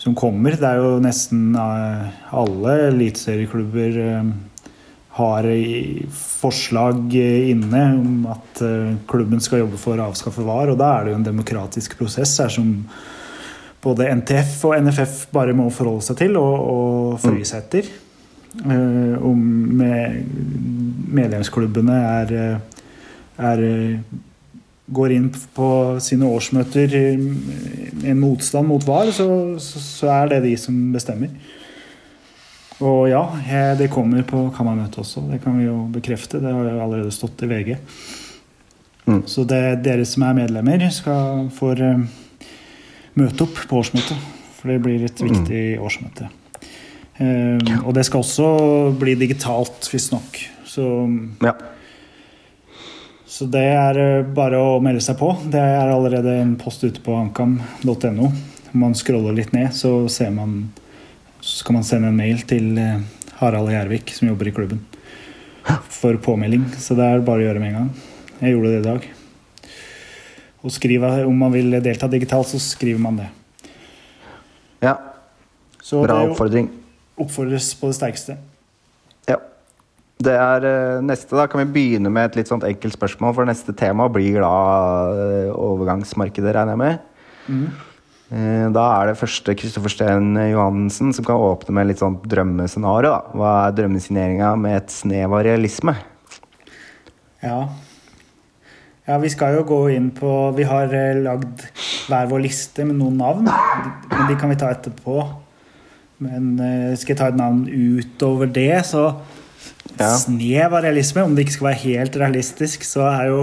Som kommer. Det er jo nesten alle eliteserieklubber har forslag inne om at eh, klubben skal jobbe for å avskaffe VAR. Og da er det jo en demokratisk prosess her som både NTF og NFF bare må forholde seg til og, og føye seg etter. Uh, om med, medlemsklubbene er, er, går inn på sine årsmøter en motstand mot VAR, så, så er det de som bestemmer. Og ja, det kommer på Kammermøtet også. Det kan vi jo bekrefte. Det har jo allerede stått i VG. Mm. Så det, dere som er medlemmer, skal få uh, møte opp på årsmøtet. For det blir et viktig mm. årsmøte. Uh, ja. Og det skal også bli digitalt, visstnok. Så, ja. Så det er eh, bare å melde seg på. Det er allerede en post ute på ankam.no. Man scroller litt ned, så ser man Så skal man sende en mail til eh, Harald Gjervik, som jobber i klubben, for påmelding. Så det er bare å gjøre med en gang. Jeg gjorde det i dag. Og skriver, om man vil delta digitalt, så skriver man det. Ja, Så bra oppfordring. Oppfordres på det sterkeste. Ja. Det er eh, neste, da kan vi begynne med et litt sånt enkelt spørsmål, for neste tema blir da eh, overgangsmarkedet, regner jeg med. Mm. Da er det første Kristoffer Steen Johansen som kan åpne med litt sånn drømmescenario. da. Hva er drømmesigneringa med et snev av realisme? Ja. ja, vi skal jo gå inn på Vi har eh, lagd hver vår liste med noen navn. Men de kan vi ta etterpå. Men eh, skal jeg ta et navn utover det, så Ja. Snev av realisme. Om det ikke skal være helt realistisk, så er jo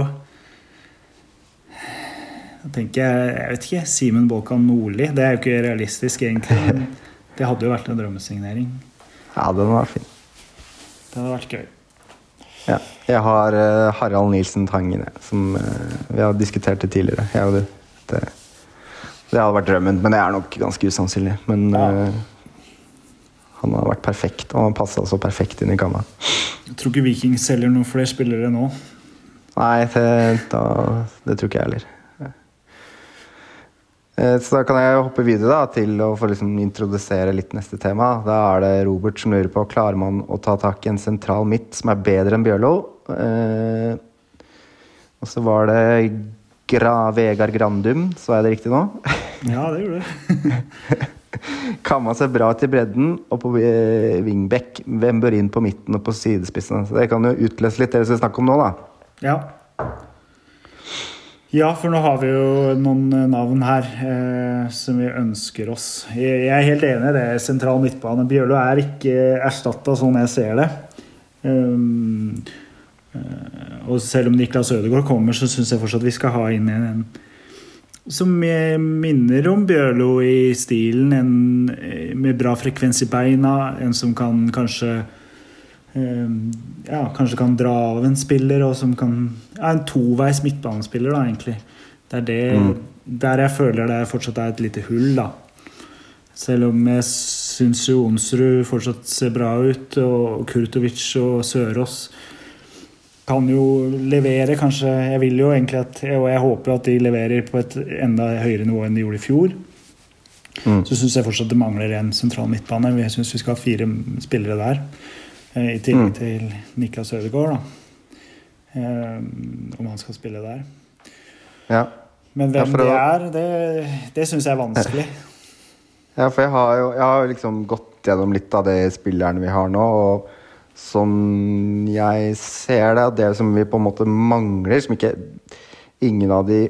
Jeg tenker jeg vet ikke. Simen Båkan Nordli. Det er jo ikke realistisk, egentlig. Det hadde jo vært en drømmesignering. Ja, den var fin. Det hadde vært gøy. Ja. Jeg har uh, Harald Nilsen Tangen, som uh, vi har diskutert det tidligere. Det, det hadde vært drømmen, men det er nok ganske usannsynlig. Men Ja. Han har vært perfekt, og han passa så perfekt inn i kamma. Jeg tror ikke Viking selger noen flere spillere nå. Nei, det, da, det tror ikke jeg heller. Eh, Så da kan jeg hoppe videre da, til å få liksom introdusere litt neste tema. Da er det Robert som lurer på klarer man å ta tak i en sentral midt som er bedre enn Bjørlo. Eh, og så var det Gra Vegard Grandum, så er det riktig nå? Ja, det gjorde det. Kamma seg bra til bredden og på eh, wingback. Hvem bør inn på midten og på sidespissene? Så det kan jo utløse litt det vi skal snakke om nå, da. Ja. Ja, for nå har vi jo noen eh, navn her eh, som vi ønsker oss. Jeg, er helt enig i det. Sentral midtbane. Bjørlo er ikke erstatta sånn jeg ser det. Um, og selv om Niklas Ødegaard kommer, så syns jeg fortsatt vi skal ha inn en, en som minner om Bjørlo i stilen. En eh, med bra frekvens i beina. En som kan kanskje eh, ja, kanskje kan dra av en spiller, og som kan ja, En toveis midtbanespiller, da, egentlig. Det er det der jeg føler det fortsatt er et lite hull, da. Selv om jeg syns jo Onsrud fortsatt ser bra ut, og Kurtovic og Sørås kan jo levere, kanskje Jeg vil jo egentlig at Og jeg håper jo at de leverer på et enda høyere nivå enn de gjorde i fjor. Mm. Så syns jeg fortsatt det mangler en sentral midtbane. Jeg syns vi skal ha fire spillere der. eh, I tillegg Mm. til Niklas Ødegaard, da. Eh, Om han skal spille der. Ja. Men hvem ja, det å- er, det, det syns jeg er vanskelig. Ja, for jeg har jo jeg har liksom gått gjennom litt av de spillerne vi har nå. Og sånn jeg ser det, at det som vi på en måte mangler, som ikke ingen av de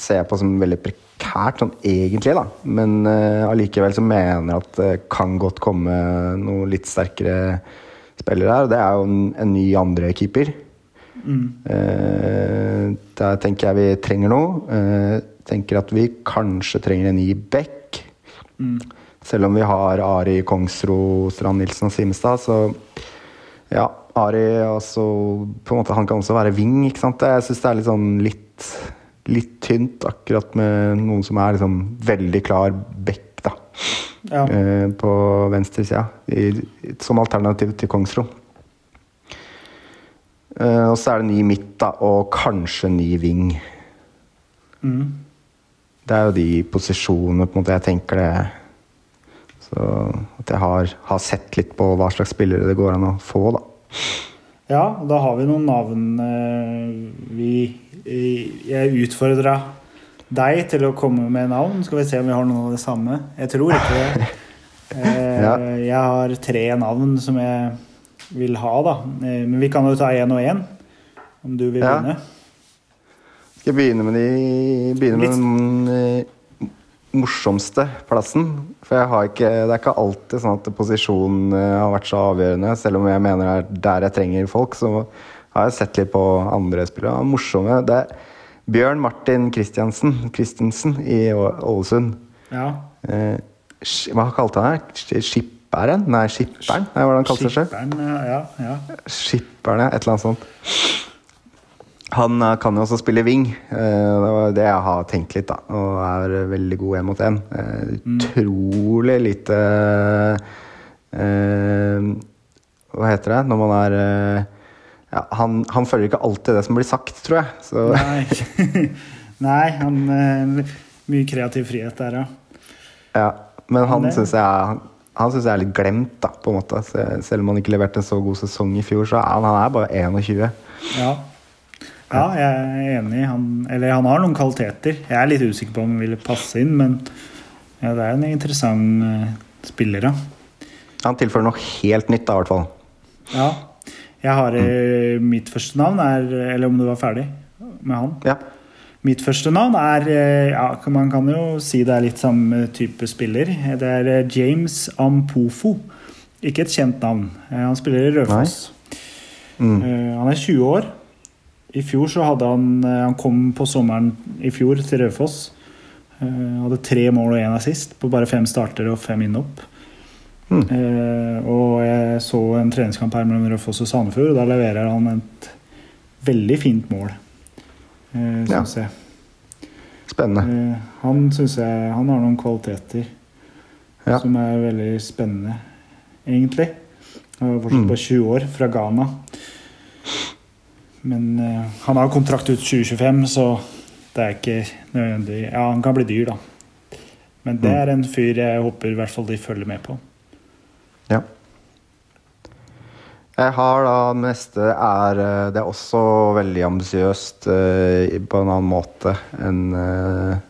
ser på som veldig prekært, sånn egentlig, da. Men allikevel så mener jeg at det kan godt komme noe litt sterkere spillere her. Det er jo en, en ny andre keeper. Eh, der tenker jeg vi trenger noe. Uh, tenker at vi kanskje trenger en ny back. Selv om vi har Ari Kongsro, Strand Nilsen og Simstad, så ja. Ari også, på en måte, han kan også være wing, ikke sant. Jeg syns det er litt sånn litt, litt tynt akkurat med noen som er liksom veldig klar back, da. Ja. Eh, på venstresida, som alternativ til Kongsro. Eh, og så er det ny midt, da, og kanskje ny wing. Mm. Det er jo de posisjonene på en måte jeg tenker det Så at jeg har, har sett litt på hva slags spillere det går an å få, da. Ja, da har vi noen navn eh, vi eh, Jeg utfordra deg til å komme med navn. Skal vi se om vi har noen av det samme. Jeg tror ikke det. Eh, Ja. Jeg har tre navn som jeg vil ha, da. Men vi kan jo ta én og én, om du vil Ja. begynne. Skal jeg begynne med, de, begynne med den morsomste plassen? For ikke, det er ikke alltid sånn at posisjonen eh, har vært så avgjørende. Selv om jeg mener det er der jeg trenger folk, så har jeg sett litt på andre spillere. Morsomme. Det er Bjørn Martin Christiansen, Christensen i Ålesund. Ja. Eh, hva kalte han det? Skipperen? Nei, Skipperen? Nei, hva han kalte seg selv? Skipperen, ja, ja. Skipperne, et eller annet sånt. Han eh, kan jo også spille wing. Eh, Det var det jeg har tenkt litt, da. Og er veldig god én mot én. Utrolig lite eh, Hva heter det når man er eh, ja, han, han følger ikke alltid det som blir sagt, tror jeg. Så Nei, Nei han eh, Mye kreativ frihet der, ja. ja. Men han syns jeg, han, han synes jeg er litt glemt, da, på en måte. Selv om han ikke leverte en så god sesong i fjor, så er han, han er bare 21. Ja. Ja, jeg er enig. Han, eller han har noen kvaliteter. Jeg er litt usikker på om han ville passe inn, men ja, det er en interessant uh, spiller, ja. Han tilfører noe helt nytt, da, i hvert fall. ja. Jeg har mm. Mitt første navn er Eller om du var ferdig med han? Ja. Mitt første navn er eh, ja, Man kan jo si det er litt samme type spiller. Det er eh, James Ampofo. Ikke et kjent navn. Eh, Han spiller i Raufoss. Mm. Eh, Han er 20 år. I fjor så hadde han eh, Han kom på sommeren i fjor til Raufoss. Eh, Hadde tre mål og én assist på bare fem starter og fem innhopp. Mm. Og jeg så en treningskamp her mellom Raufoss og Sandefjord, og da leverer han et veldig fint mål, syns Ja. jeg. Spennende. Han syns jeg Han har noen kvaliteter Ja. som er veldig spennende, egentlig. Han er fortsatt Mm. på 20 år, fra Ghana. Men eh, han har kontrakt ut 2025, så det er ikke nødvendig Ja, han kan bli dyr, da. Men det Mm. er en fyr jeg håper i hvert fall de følger med på. Ja. Jeg har da neste er eh, Det er også veldig ambisiøst eh, på en annen måte enn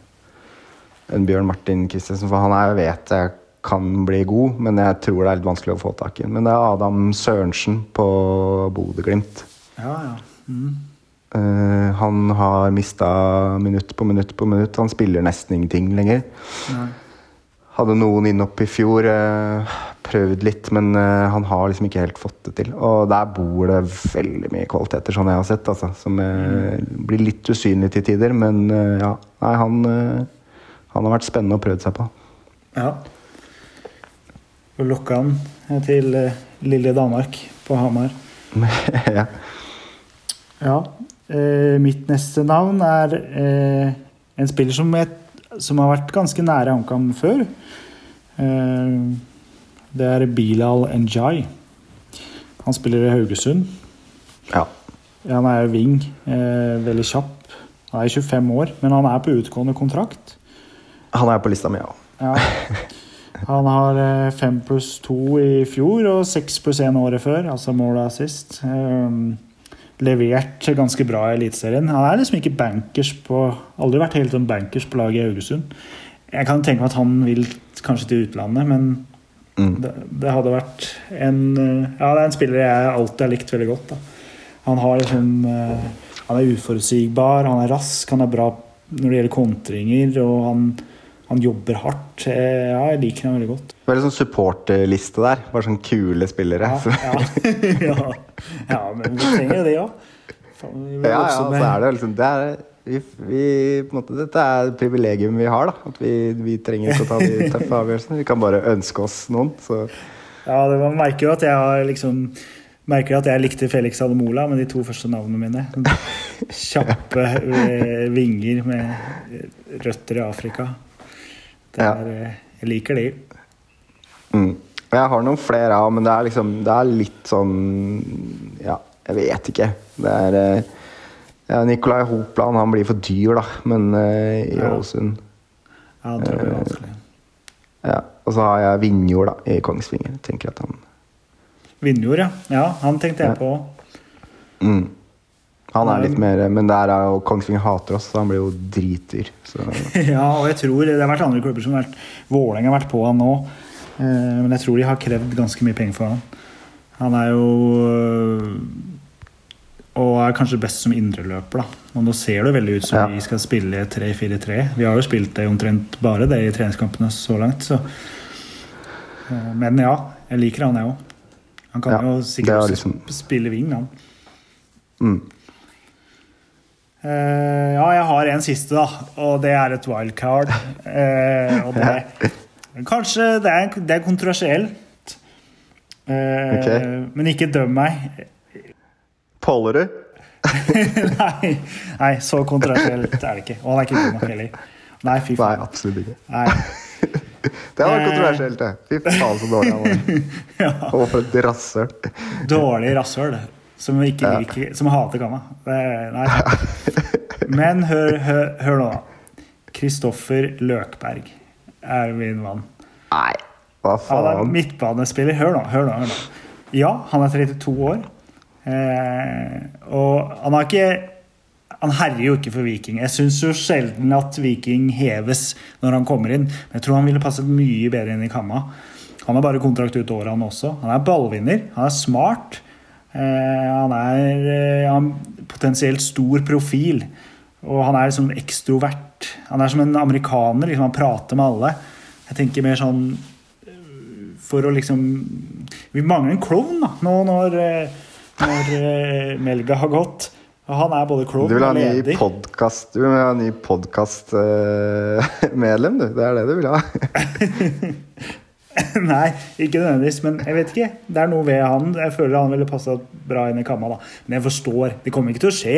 enn Bjørn Martin Christensen. For han er, jeg vet jeg kan bli god, men jeg tror det er litt vanskelig å få tak i. Men det er Adam Sørensen på Bodø-Glimt. Ja, ja. Mm. Eh, han har mista minutt på minutt på minutt. Han spiller nesten ingenting lenger. Nei. Hadde noen innopp i fjor, Uh, prøvd litt, men uh, han har liksom ikke helt fått det til. Og der bor det veldig mye kvaliteter, sånn jeg har sett, altså, som mm. blir litt usynlig til tider. Men ja, nei, han, han har vært spennende å prøve seg på. Ja. Og lokka han til lille Danmark på Hamar. ja. Ja. Eh, mitt neste navn er eh, en spiller som, jeg, som har vært ganske nære HamKam før. Eh, det er Bilal Njay. Han spiller i Haugesund. ja. Han er wing. Eh, veldig kjapp. Han er 25 år, men han er på utgående kontrakt. Han er på lista mi, ja. Ja. Han har eh, fem pluss to i fjor og seks pluss én året før, altså mål og assist. Um, levert ganske bra i Eliteserien. Han er liksom ikke bankers på Aldri vært helt sånn bankers på laget i Haugesund. Jeg kan tenke meg at han vil kanskje til utlandet, men Mm. det, det hadde vært en eh, Ja, det er en spiller jeg alltid har likt veldig godt. Da. Han har liksom eh, Han er uforutsigbar, han er rask, han er bra når det gjelder kontringer, og han, han jobber hardt. Ja, jeg liker han veldig godt. Veldig sånn supporterliste der. Bare sånn kule spillere. Ja, ja. ja. ja men vi trenger jo det òg. Ja, ja, så er det liksom det er, vi, vi, måte, Dette er privilegium vi har. da At vi, vi trenger ikke å ta de tøffe avgjørelsene. Vi kan bare ønske oss noen. Så Ja, det, man merker jo at jeg har liksom Merker at jeg likte Felix Ademola med de to første navnene mine. Kjappe eh, vinger med røtter i Afrika. Det er, eh, jeg liker de. Mm. Jeg har noen flere, av men det er liksom Det er litt sånn Ja, jeg vet ikke. Det er eh, ja, Nikolai Hopland han blir for dyr, da. Men uh, i Ja. Ålesund Ja, det tror jeg blir vanskelig. ja. Og så har jeg Vinjord da, i Kongsvinger. Tenker at han Vindjord, ja. ja. Han tenkte jeg Ja. på. mm. Han er litt mer Men der er jo Kongsvinger hater oss, så han blir jo dritdyr. Så ja, og jeg tror Det har vært andre klubber som har vært Vålerenga har vært på han nå. Eh, men jeg tror de har krevd ganske mye penger for han. Han er jo øh, Og er kanskje best som indreløper, da. Og nå ser det veldig ut som Ja. vi skal spille 3-4-3. Vi har jo spilt det omtrent bare det i treningskampene så langt, så Eh, Men ja, jeg liker han, jeg òg. Han kan Ja, jo sikkert er liksom- spille wing, han. mm. Uh, ja, jeg har en siste, da. Og det er et wildcard. Uh, og det Kanskje det er, det er kontroversielt. Eh, okay. Men ikke døm meg. Pålerud? nei, nei, så kontroversielt er det ikke. Og han er ikke god nok heller. Nei, fy Nei, absolutt ikke. Nei. Det var kontroversielt, det. Fy faen, så dårlig han var. Ja. Og for et rasshøl. Dårlig rasshøl som ikke Ja. liker Som hater Kanna. Nei. Men hør, hør, hør nå, da. Kristoffer Løkberg er min mann. Nei, hva Han er faen? midtbanespiller. Hør nå, hør nå. hør nå. Ja, han er 32 år. Eh, og han har ikke Han herjer jo ikke for Viking. Jeg syns jo sjelden at Viking heves når han kommer inn. Men jeg tror han ville passet mye bedre inn i Kamma. Han har bare kontrakt ut året, han også. Han er ballvinner. Han er smart. Eh, han er eh, han potensielt stor profil. Og han er liksom ekstrovert. Han er som en amerikaner. Liksom, han prater med alle. Jeg tenker mer sånn for å liksom Vi mangler en klovn da, nå når, eh, når eh, Melga har gått. Og han er både klovn og leder. Du vil ha ny podkastmedlem, du. Det er det du vil ha. Nei, ikke nødvendigvis, men jeg vet ikke. Det er noe ved han. Jeg føler han ville passa bra inn i kamma. da. Men jeg forstår, det kommer ikke til å skje.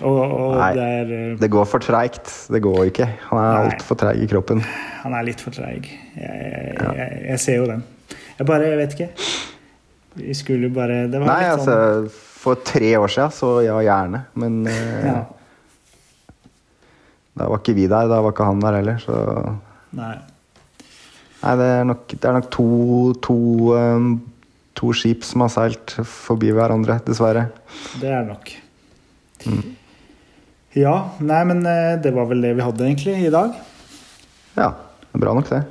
Og, og Nei. det er, eh, Det går for treigt. Det går ikke. Han er altfor treig i kroppen. han er litt for treig. Jeg, jeg, jeg, jeg ser jo den. Jeg bare jeg vet ikke. Vi skulle bare Det var Nei, litt sånn altså For tre år siden, så ja, gjerne. Men eh, ja, da var ikke vi der. Da var ikke han der heller. Så Nei. Nei, det er nok, det er nok to, to, um, to skip som har seilt forbi hverandre, dessverre. Det er nok. nok. Ja, nei, men eh, det var vel det vi hadde egentlig i dag. Ja, det er bra nok, det.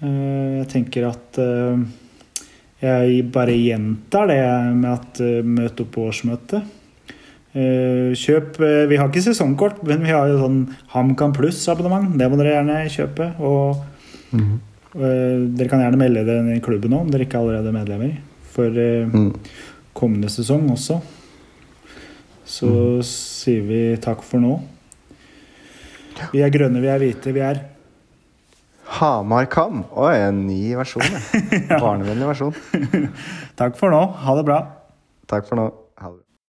Eh, Jeg tenker at eh, jeg bare gjentar det med at eh, møt opp på årsmøtet. Kjøp Vi har ikke sesongkort, men vi har jo sånn HamKam pluss-abonnement. Det må dere gjerne kjøpe. Og mm eh, dere kan gjerne melde dere inn i klubben nå om dere ikke allerede er medlemmer. For eh, Mm. kommende sesong også. Så sier vi takk for nå. Vi er grønne, vi er hvite, vi er Hamar Kam. Oi, en ny versjon, ja. Barnevennlig versjon. Takk for nå. Ha det bra. Takk for nå.